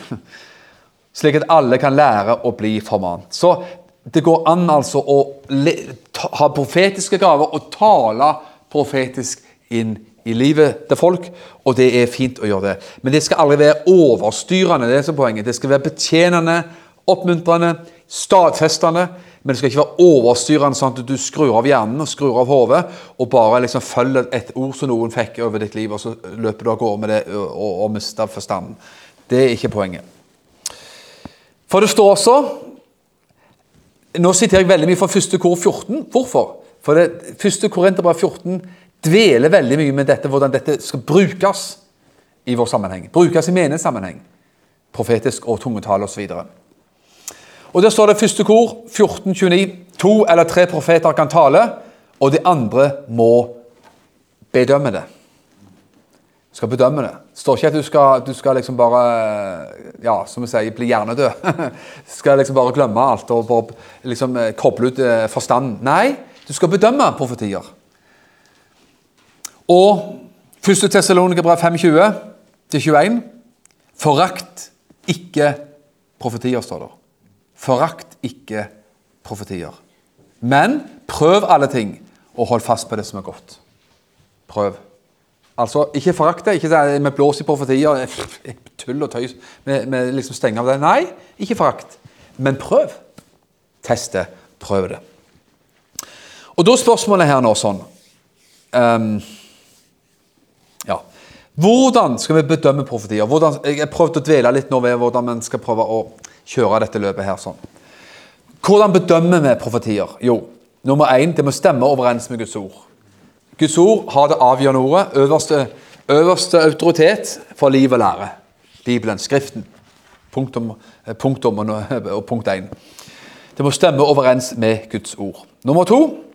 Slik at alle kan lære å bli formant. Så det går an altså å ha profetiske gaver og tale profetisk inn i livet til folk, og det er fint å gjøre det. Men det skal aldri være overstyrende. det er poenget. Det skal være betjenende, oppmuntrende, stadfestende. Men det skal ikke være overstyrende sånn at du skrur av hjernen og skrur av hodet og bare liksom følger et ord som noen fikk over ditt liv, og så løper du av gårde med det og, og, mister forstanden. Det er ikke poenget. For det står også Nå siterer jeg veldig mye fra første kor 14. Hvorfor? For det første Korinterbrev 14 dveler veldig mye med dette, hvordan dette skal brukes i vår sammenheng. Brukes i menighetssammenheng. Profetisk og tungetale osv. Og Der står det første kor, 1429. To eller tre profeter kan tale, og de andre må bedømme det. Du skal bedømme det. Det står ikke at du skal, du skal liksom bare ja, som vi sier, bli hjernedød. Du skal liksom bare glemme alt og bare liksom eh, koble ut eh, forstanden. Nei, du skal bedømme profetier. Og 1. Tessalonikerbrev 25-21 Forakt ikke profetier, står det. Forakt ikke profetier. Men prøv alle ting, og hold fast på det som er godt. Prøv. Altså, Ikke forakt det. Ikke si vi blåser i profetier. Tull og tøys. Vi, liksom stenger av det. Nei, ikke forakt. Men prøv. Test det. Prøv det. Og da er spørsmålet her nå sånn um, Ja. Hvordan skal vi bedømme profetier? Hvordan, jeg har prøvd å dvele litt nå ved hvordan man skal prøve å kjøre dette løpet her. sånn. Hvordan bedømmer vi profetier? Jo, nummer én, det må stemme overens med Guds ord. Guds ord har det avgjørende ordet, øverste, øverste autoritet for liv og lære. Bibelen, Skriften. Punktum, eh, punktum og, punkt én. Det må stemme overens med Guds ord. Nummer to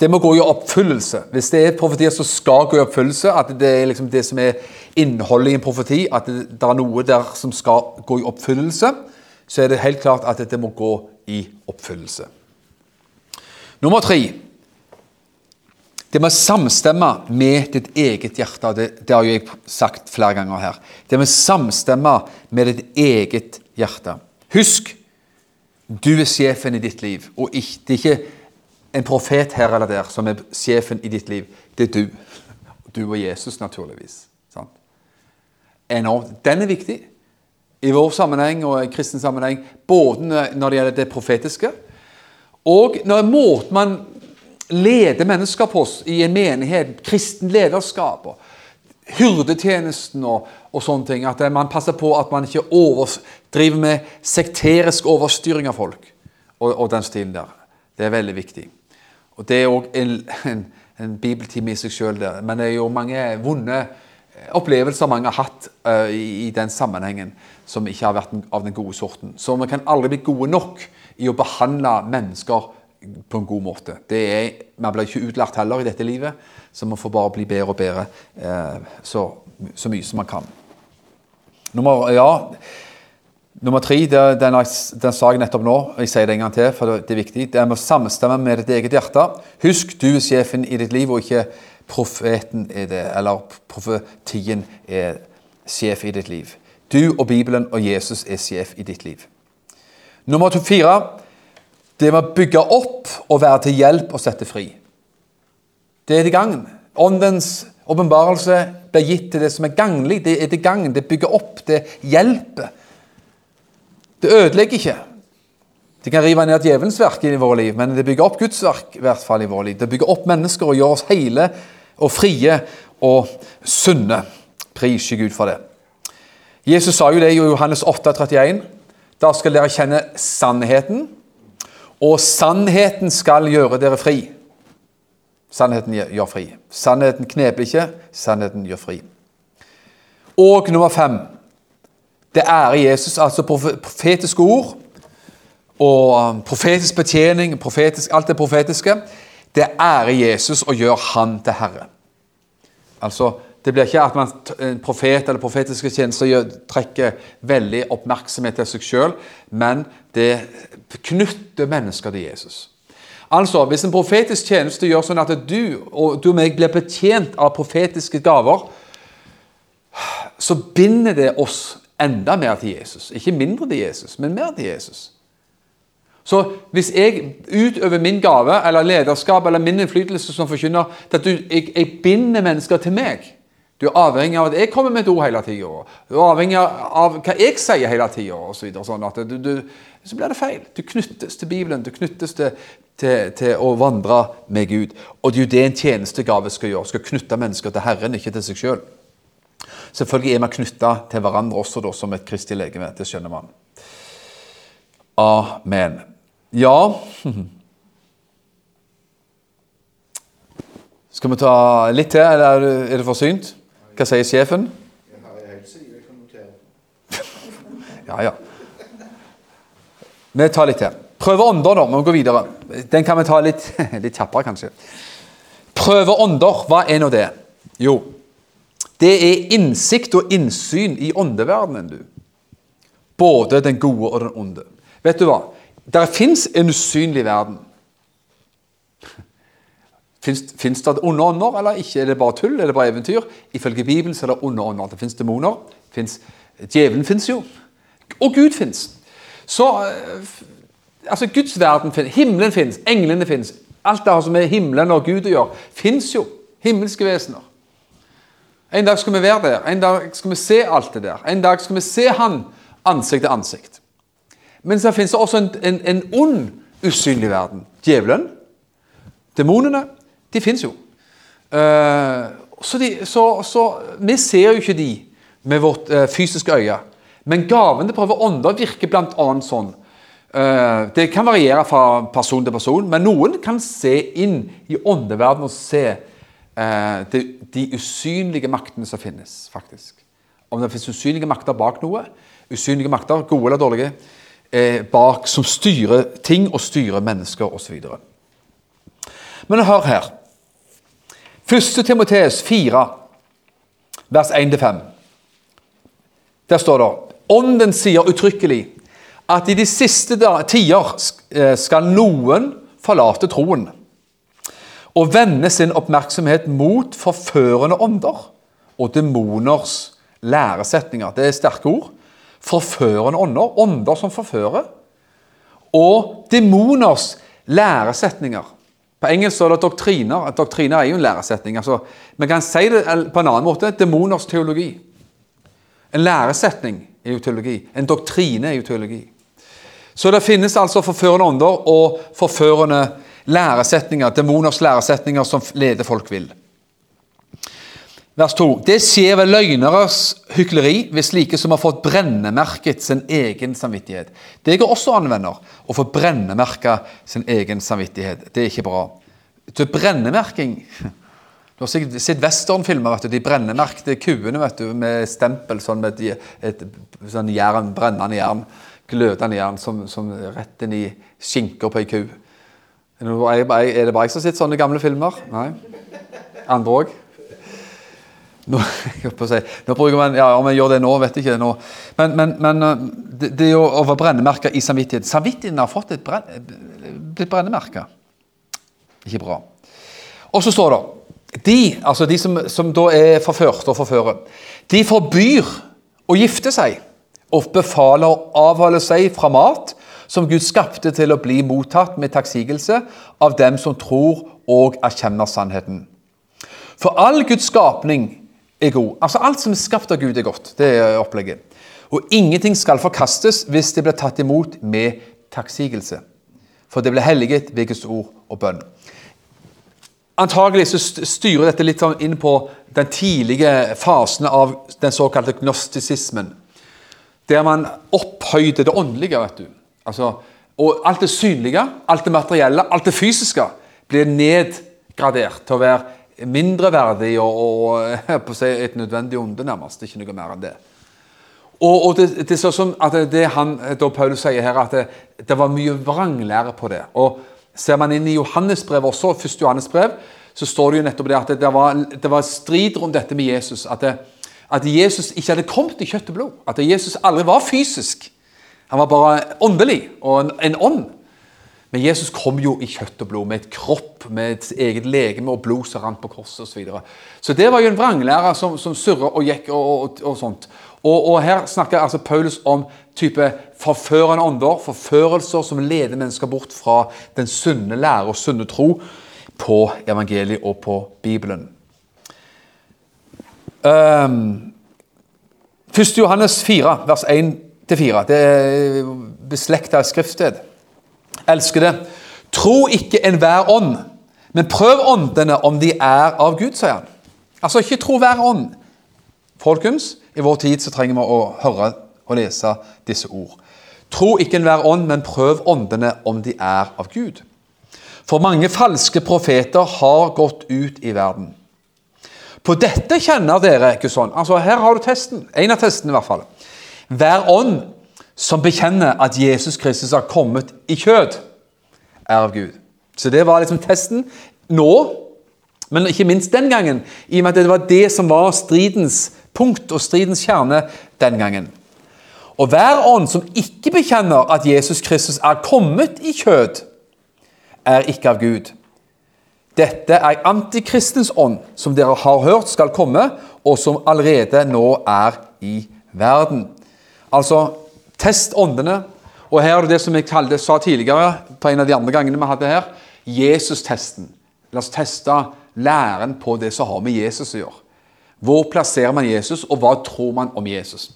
det må gå i oppfyllelse. Hvis det er profetier som skal gå i oppfyllelse, at det er liksom det som er innholdet i en profeti, at det, det er noe der som skal gå i oppfyllelse, så er det helt klart at det må gå i oppfyllelse. Nummer tre det må samstemme med ditt eget hjerte. Det, det har jeg sagt flere ganger her. Det må samstemme med ditt eget hjerte. Husk, du er sjefen i ditt liv. og ikke, Det er ikke en profet her eller der som er sjefen i ditt liv. Det er du. Du og Jesus, naturligvis. Sant? Enormt. Den er viktig i vår sammenheng og i kristen sammenheng, både når det gjelder det profetiske, og når måten man leder mennesker på i en menighet, kristen lederskap og hyrdetjenesten og, og, sånne ting. At man passer på at man ikke driver med sekterisk overstyring av folk og, og, den stilen der. Det er veldig viktig. Og Det er òg en, en, en bibeltime i seg sjøl, men det er jo mange vonde opplevelser mange har hatt uh, i, i, den sammenhengen som ikke har vært av den gode sorten. Så vi kan aldri bli gode nok i å behandle mennesker på en god måte. Det er, Man blir ikke utlært heller i dette livet, så man får bare bli bedre og bedre uh, så, så, mye som man kan. Nummer, ja, nummer tre, det, den, den sa jeg nettopp nå. Jeg sier det en gang til, for det er viktig. Det er med å samstemme med ditt eget hjerte. Husk, du er sjefen i ditt liv, og ikke profeten er det, eller profetien er sjef i ditt liv. Du og Bibelen og Jesus er sjef i ditt liv. Nummer fire det med å bygge opp og være til hjelp og sette fri. Det er til gagn. Åndens åpenbarelse blir gitt til det som er ganglig. Det er til gagn. Det bygger opp. Det hjelper. Det ødelegger ikke. Det kan rive ned djevelens verk i våre liv, men det bygger opp Guds verk i hvert fall i våre liv. Det bygger opp mennesker og gjør oss hele og frie og sunne. Pris Gud for det. Jesus sa jo det i Johannes 8, 31. Da skal dere kjenne sannheten, og sannheten skal gjøre dere fri. Sannheten gjør fri. Sannheten kneper ikke, sannheten gjør fri. Og nummer fem det ærer Jesus, altså profetiske ord og um, profetisk betjening, profetisk, alt det profetiske. Det ærer Jesus og gjør han til herre. Altså, Det blir ikke at man, en profet eller profetiske tjenester trekker veldig oppmerksomhet til seg sjøl, men det knytter mennesker til Jesus. Altså, Hvis en profetisk tjeneste gjør sånn at du og du og meg blir betjent av profetiske gaver, så binder det oss enda mer til Jesus. Ikke mindre til Jesus, men mer til Jesus. Så hvis jeg utøver min gave eller lederskap eller min innflytelse som forkynner at du, jeg, jeg binder mennesker til meg du er avhengig av at jeg kommer med et ord hele tida. Du er avhengig av hva jeg sier hele tida. Så, sånn så blir det feil. Du knyttes til Bibelen, du knyttes til, til, til, å vandre med Gud. Og det er jo det en tjenestegave skal gjøre. Skal knytte mennesker til Herren, ikke til seg sjøl. Selv. Selvfølgelig er vi knytta til hverandre også da, som et kristig legeme. Det skjønner man. Amen. Ja Skal vi ta litt til, eller er det forsynt? Hva sier sjefen? Ja, ja. Vi tar litt til. Prøve ånder, da. Vi må gå videre. Den kan vi ta litt, litt kjappere, kanskje. Prøve ånder, hva er nå det? Jo, det er innsikt og innsyn i åndeverdenen, du. Både den gode og den onde. Vet du hva? Der fins en usynlig verden. Fins det onde ånder, eller ikke? Er det bare tull? Er det bare eventyr? Ifølge Bibelen så er det onde ånder. Det fins demoner. Djevelen fins jo. Og Gud fins. Så eh, altså Guds verden finnes. Himmelen fins. Englene fins. Alt det som er himmelen og Gud å gjøre, fins jo. Himmelske vesener. En dag skal vi være der. En dag skal vi se alt det der. En dag skal vi se Han ansikt til ansikt. Men så finnes det også en, en, en ond, usynlig verden. Djevelen, demonene, de fins jo. Uh, så, de, så, så, vi ser jo ikke de med vårt uh, fysiske øye. Men gaven til å prøve ånder virker bl.a. sånn. Uh, det kan variere fra person til person, men noen kan se inn i åndeverdenen og se de, de, usynlige maktene som finnes, faktisk. Om det finnes usynlige makter bak noe, usynlige makter, gode eller dårlige, bak som styrer ting og styrer mennesker osv. Men hør her. 1. Timoteus 4, vers 1-5. Der står det Ånden sier uttrykkelig at i de siste tider eh, skal noen forlate troen og vende sin oppmerksomhet mot forførende ånder og demoners læresetninger. Det er sterke ord. Forførende ånder. Ånder som forfører. Og demoners læresetninger. På engelsk er det doktriner. Doktriner er jo en læresetning. Altså, Man kan si det på en annen måte. Demoners teologi. En læresetning er jo teologi. En doktrine er jo teologi. Så det finnes altså forførende ånder og forførende læresetninger, demoners læresetninger som leder folk vill. Vers 2. Det skjer ved løgneres hykleri ved slike som har fått brennemerket sin egen samvittighet. Det går også an, venner, å få brennemerka sin egen samvittighet. Det er ikke bra. Til brennemerking Du har sikkert sett westernfilmer. vet du, De brennemerkte kuene vet du, med stempel sånn med et, sånn jern, brennende jern, glødende jern, som, som rett inn i skinka på ei ku. Er det bare jeg som sett sånne gamle filmer? Nei? Andre òg? Nå, nå, bruker man, ja, Om jeg gjør det nå, vet jeg ikke. nå. Men, men, men eh, det, det å, å være brennemerka i samvittighet Samvittigheten har fått et brenn, blitt brennemerka. Ikke bra. Og så står det De altså de som, som da er forført og forfører, de forbyr å gifte seg og befaler å avholde seg fra mat som Gud skapte til å bli mottatt med takksigelse av dem som tror og erkjenner sannheten. For all Guds skapning er god. Altså Alt som er skapt av Gud, er godt. Det er opplegget. Og ingenting skal forkastes hvis det blir tatt imot med takksigelse. For det blir helliget ved Guds ord og bønn. Antagelig så styrer dette litt sånn inn på den tidlige fasen av den såkalte gnostisismen. Der man opphøyde det åndelige. vet du. Altså, og alt det synlige, alt det materielle, alt det fysiske blir nedgradert til å være mindreverdig og, og på si et nødvendig onde, nærmest. Ikke noe mer enn det. Og, og det, det, er sånn at det han, da Paulus sier her, at det, det var mye vranglære på det. Og Ser man inn i Johannesbrevet også, første Johannesbrev, så står det jo nettopp det at det var, det var strid rundt dette med Jesus. At, at, Jesus ikke hadde kommet i kjøtt og blod. At Jesus aldri var fysisk. Han var bare åndelig og en, en ånd. Men Jesus kom jo i kjøtt og blod, med et kropp, med et eget legeme og blod som rant på korset osv. Så, videre. så det var jo en vranglærer som, som surra og gikk og, og, og sånt. Og, og, her snakker altså Paulus om type forførende ånder, forførelser som leder mennesker bort fra den sunne lære og sunne tro på evangeliet og på Bibelen. Um, 1. Johannes 4, vers 1-4. Det er beslekta skriftsted. Elskede, tro ikke enhver ånd, men prøv åndene om de er av Gud, sier han. Altså ikke tro hver ånd. Folkens, i vår tid så trenger vi å høre og lese disse ord. Tro ikke enhver ånd, men prøv åndene om de er av Gud. For mange falske profeter har gått ut i verden. På dette kjenner dere ikke sånn. Altså, Her har du testen. En av testene, i hvert fall. Hver ånd som bekjenner at Jesus Kristus har kommet i kjød, er av Gud. Så det var liksom testen nå, men ikke minst den gangen, i og med at det var det som var stridens punkt og stridens kjerne den gangen. Og hver ånd som ikke bekjenner at Jesus Kristus er kommet i kjød, er ikke av Gud. Dette er antikristens ånd, som dere har hørt skal komme, og som allerede nå er i verden. Altså, test åndene. Og her er det det som jeg kalde, sa tidligere, på en av de andre gangene vi hadde her, Jesus-testen. La oss teste læren på det som har med Jesus å gjøre. Hvor plasserer man Jesus, og hva tror man om Jesus?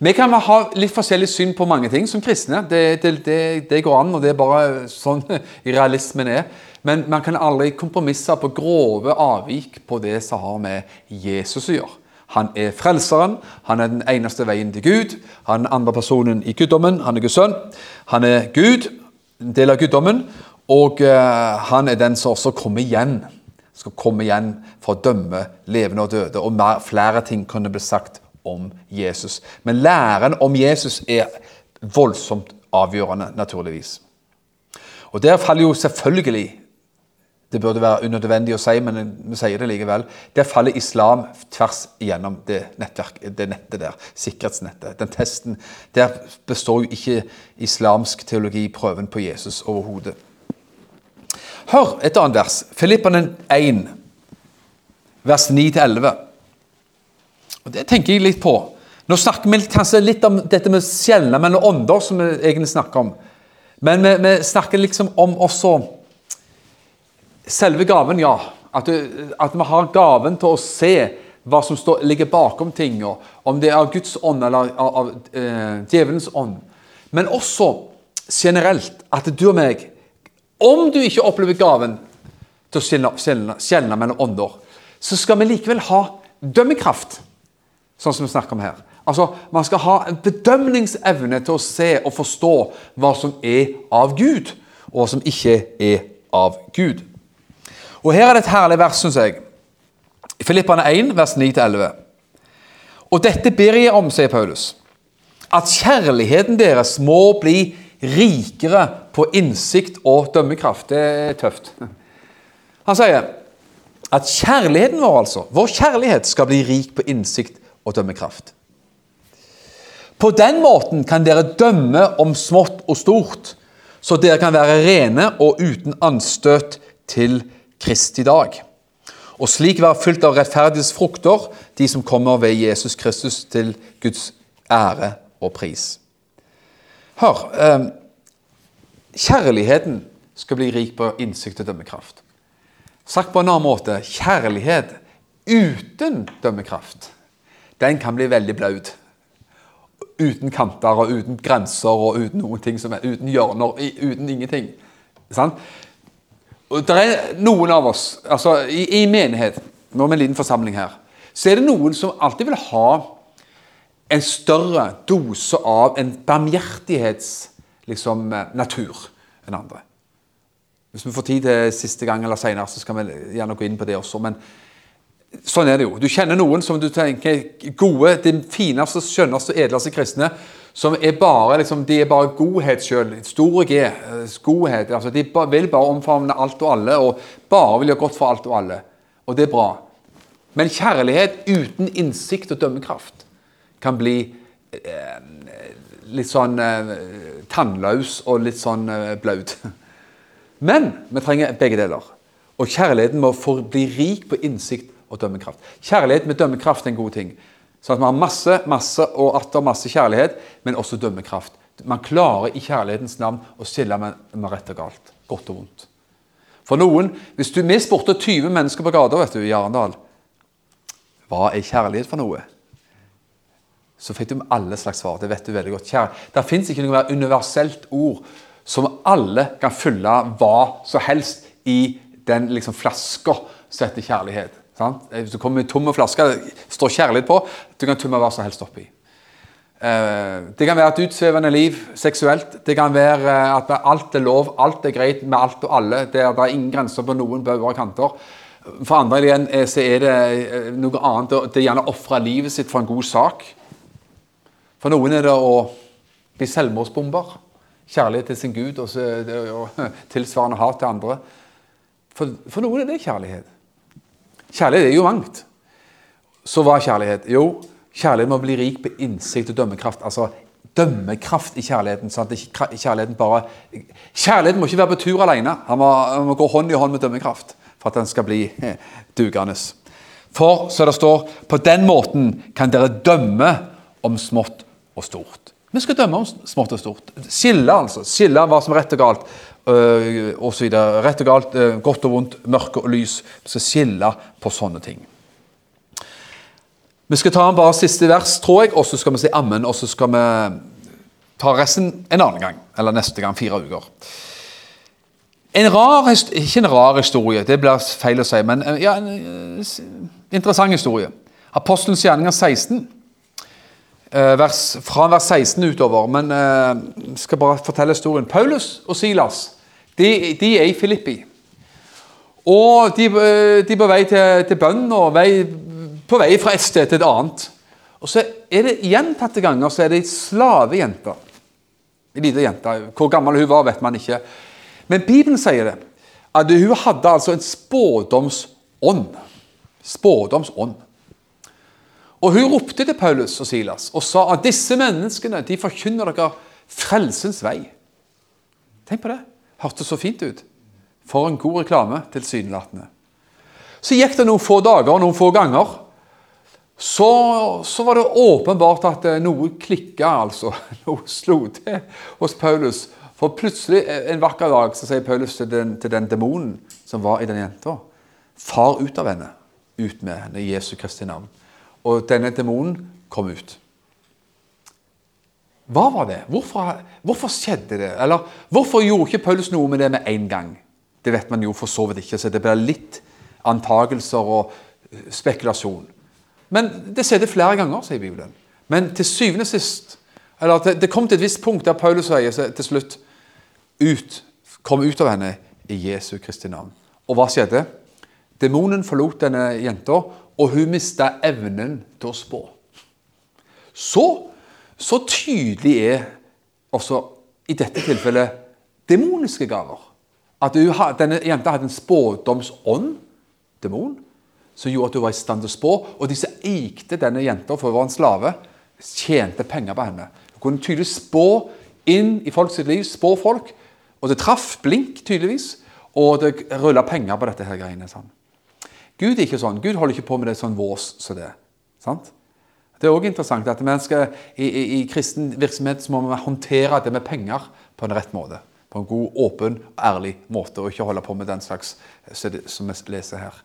Vi kan ha litt forskjellig syn på mange ting som kristne. Det, det, det, det går an, og det er bare sånn realismen er. Men man kan aldri kompromisse på grove avvik på det som har med Jesus å gjøre. Han er frelseren, han er den eneste veien til Gud. Han er den andre personen i guddommen, han er Guds sønn. Han er Gud, en del av guddommen, og uh, han er den som også kommer igjen. Skal komme igjen for å dømme levende og døde. Og mer, flere ting kunne bli sagt om Jesus. Men læren om Jesus er voldsomt avgjørende, naturligvis. Og der faller jo selvfølgelig det burde være unødvendig å si, men vi sier det likevel. Der faller islam tvers igjennom det, nettverk, det nettet der. Sikkerhetsnettet. Den testen. Der består jo ikke islamsk teologi prøven på Jesus overhodet. Hør et annet vers. Filippene 1, vers 9-11. Og Det tenker jeg litt på. Nå snakker vi kanskje litt om dette med skjelne mellom ånder, som vi egentlig snakker om. Men vi, vi snakker liksom om også Selve gaven, ja. At, du, vi har gaven til å se hva som står, ligger bakom ting, om det er av Guds ånd eller av, av eh, djevelens ånd. Men også generelt at du og meg, om du ikke opplever gaven til å skjelne mellom ånder, så skal vi likevel ha dømmekraft, sånn som vi snakker om her. Altså, Man skal ha en bedømningsevne til å se og forstå hva som er av Gud, og hva som ikke er av Gud. Og Her er det et herlig vers, syns jeg. Filippane 1, vers 9-11. Og dette ber jeg om, sier Paulus, at kjærligheten deres må bli rikere på innsikt og dømmekraft. Det er tøft. Han sier at kjærligheten vår, altså, vår kjærlighet, skal bli rik på innsikt og dømmekraft. På den måten kan dere dømme om smått og stort, så dere kan være rene og uten anstøt til Kristi dag. Og slik være fylt av rettferdighets frukter, de som kommer ved Jesus Kristus til Guds ære og pris. Hør eh, Kjærligheten skal bli rik på innsikt og dømmekraft. Sagt på en annen måte kjærlighet uten dømmekraft, den kan bli veldig blaut. Uten kanter og uten grenser og uten noen ting som er, uten hjørner, uten ingenting. Sant? Det er noen av oss altså i, i menighet, nå er vi en liten forsamling her, så er det noen som alltid vil ha en større dose av en barmhjertighetsnatur liksom, enn andre. Hvis vi får tid til siste gang eller senere, så skal vi gjerne gå inn på det også. Men sånn er det jo. Du kjenner noen som du tenker gode, de fineste, skjønneste, edleste kristne som er bare liksom, de er bare godhet sjøl. Store G. Eh, godhet. altså De vil bare omfavne alt og alle og bare vil gjøre godt for alt og alle. Og det er bra. Men kjærlighet uten innsikt og dømmekraft kan bli eh, litt sånn eh, tannløs og litt sånn eh, blaut. Men vi trenger begge deler. Og kjærligheten må bli rik på innsikt og dømmekraft. Kjærlighet med dømmekraft er en god ting. Sånn at vi har masse masse og atter masse kjærlighet, men også dømmekraft. Man klarer i kjærlighetens navn å skille med rett og galt. Godt og vondt. For noen, Hvis du Vi spurte 20 mennesker på gata vet du, i Arendal hva er kjærlighet for noe, så fikk du alle slags svar. Det vet du veldig godt. Kjær. Det fins ikke noe universelt ord som alle kan fylle hva som helst i den liksom, flaska som heter kjærlighet. Sant? Hvis du kommer med tomme flasker, det står kjærlighet på, du kan tømme hva som helst oppi. Eh, det kan være et utsvevende liv seksuelt. Det kan være eh, at alt er lov, alt er greit med alt og alle. Det er, det er ingen grenser på noen bauger og kanter. For andre igjen eh, så er det noe annet. Det er gjerne å ofre livet sitt for en god sak. For noen er det å bli selvmordsbomber. Kjærlighet til sin Gud og, så, og tilsvarende hat til andre. For, for noen er det kjærlighet. Kjærlighet er jo mangt. Så hva er kjærlighet? Jo, kjærlighet må bli rik på innsikt og dømmekraft. Altså dømmekraft i kjærligheten. Sant? kjærligheten bare... Kjærligheten må ikke være på tur alene. Han må, han må gå hånd i hånd med dømmekraft for at den skal bli eh, dugende. For, så det står, på den måten kan dere dømme om smått og stort. Vi skal dømme om smått og stort. Skille, altså. Skille hva som er rett og galt. Øh, og så videre. Rett og galt, øh, godt og vondt, mørke og lys. Vi skal skille på sånne ting. Vi skal ta bare siste vers, tror jeg, og så skal vi si ammen. Og så skal vi ta resten en annen gang. Eller neste gang, fire uker. En rar, Ikke en rar historie, det blir feil å si, men øh, ja, en interessant historie. Apostelens gjerninger 16. Eh, vers, fra vers 16 utover. Men jeg eh, skal bare fortelle historien. Paulus og Silas de, de er i Filippi. Og de, eh, de er på vei til, til bønn og vei, på vei fra et sted til et annet. Og så er det gjentatte ganger så er det ei slavejente. Ei lita jente. Hvor gammel hun var, vet man ikke. Men Bibelen sier det. At hun hadde altså en spådomsånd. Spådomsånd. Og hun ropte til Paulus og Silas og sa at disse menneskene de forkynner dere frelsens vei. Tenk på det. Hørtes så fint ut. For en god reklame, tilsynelatende. Så gikk det noen få dager, noen få ganger. Så, så var det åpenbart at eh, noe klikka, altså. Noe slo til hos Paulus. For plutselig en vakker dag så sier Paulus til den, til den demonen som var i den jenta, far ut av henne. Ut med henne i Jesu Kristi navn og denne demonen kom ut. Hva var det? Hvorfor, hvorfor, skjedde det? Eller hvorfor gjorde ikke Paulus noe med det med en gang? Det vet man jo for så vidt ikke, så det blir litt antagelser og eh, spekulasjon. Men det skjedde flere ganger, sier Bibelen. Men til syvende og sist eller Det kom til et visst punkt der Paulus sier til slutt ut, kom ut av henne i Jesu Kristi navn. Og hva skjedde? Demonen forlot denne jenta, og hun mista evnen til å spå. Så, så tydelig er også i dette tilfellet demoniske gaver. At hun, denne jenta hadde en spådomsånd, demon, som gjorde at hun var i stand til å spå. Og disse eikte denne jenta, for hun var en slave, tjente penger på henne. Hun kunne tydelig spå inn i folks liv, spå folk. Og det traff blink, tydeligvis. Og det rulla penger på dette her greiene. sånn. Gud er ikke sånn. Gud holder ikke på med det sånn vås som det. Sant? Det er også interessant at skal, i, i, i, kristen virksomhet så må vi håndtere det med penger på en rett måte. På en god, åpen og ærlig måte, og ikke holde på med den slags som vi leser her.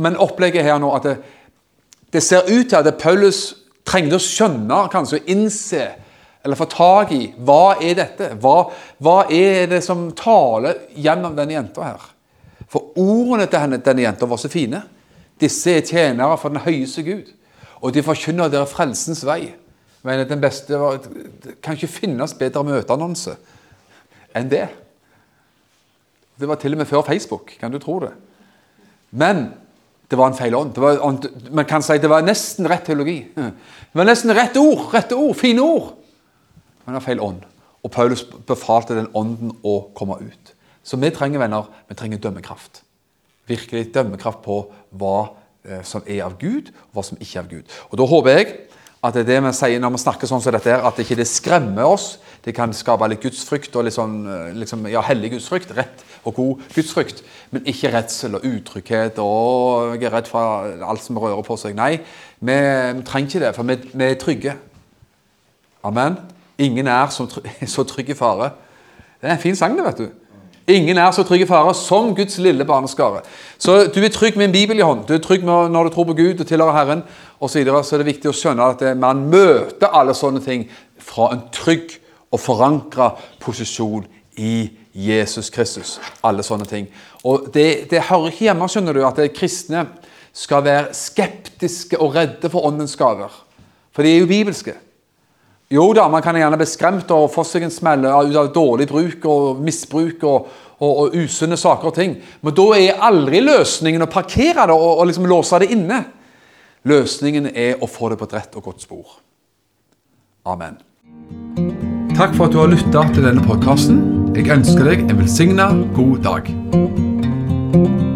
Men opplegget her nå at det, det ser ut til at Paulus trengte å skjønne, kanskje å innse eller få tak i hva er dette? Hva, hva er det som taler gjennom denne jenta her? For ordene til henne, denne jenta var så fine. Disse er tjenere for den høyeste Gud, og de forkynner dere frelsens vei. Men den beste var, Det kan ikke finnes bedre møteannonse enn det. Det var til og med før Facebook, kan du tro det. Men det var en feil ånd. Man kan si det var nesten rett teologi. Det var nesten rett ord, rette ord, fine ord. Men det var feil ånd. Og Paulus befalte den ånden å komme ut. Så vi trenger venner, vi trenger dømmekraft. Virkelig dømmekraft på hva eh, som er av Gud, og hva som ikke er av Gud. Og Da håper jeg at det er det vi sier når vi snakker sånn som dette, at det ikke skremmer oss. Det kan skape litt gudsfrykt og litt sånn, eh, liksom, ja, hellig gudsfrykt, rett og god gudsfrykt. Men ikke redsel og utrygghet og jeg er redd for alt som rører på seg. Nei, vi, vi trenger ikke det, for vi, vi, er trygge. Amen. Ingen er så trygg i fare. Det er en fin sang, det, vet du. Ingen er så trygg i fare som Guds lille barneskare. Så du er trygg med en bibel i hånd. Du er trygg når du tror på Gud og tilhører Herren osv. Så, så er det viktig å skjønne at man møter alle sånne ting fra en trygg og forankra posisjon i Jesus Kristus. Alle sånne ting. Og det, det hører ikke hjemme, skjønner du, at kristne skal være skeptiske og redde for åndens gaver. For de er jo bibelske. Jo da, man kan gjerne bli skremt og få seg en smell av dårlig bruk og misbruk og, og, og, usunne saker og ting. Men da er aldri løsningen å parkere det og, og liksom låse det inne. Løsningen er å få det på et rett og godt spor. Amen. Takk for at du har lytta til denne podkasten. Jeg ønsker deg en velsigna god dag.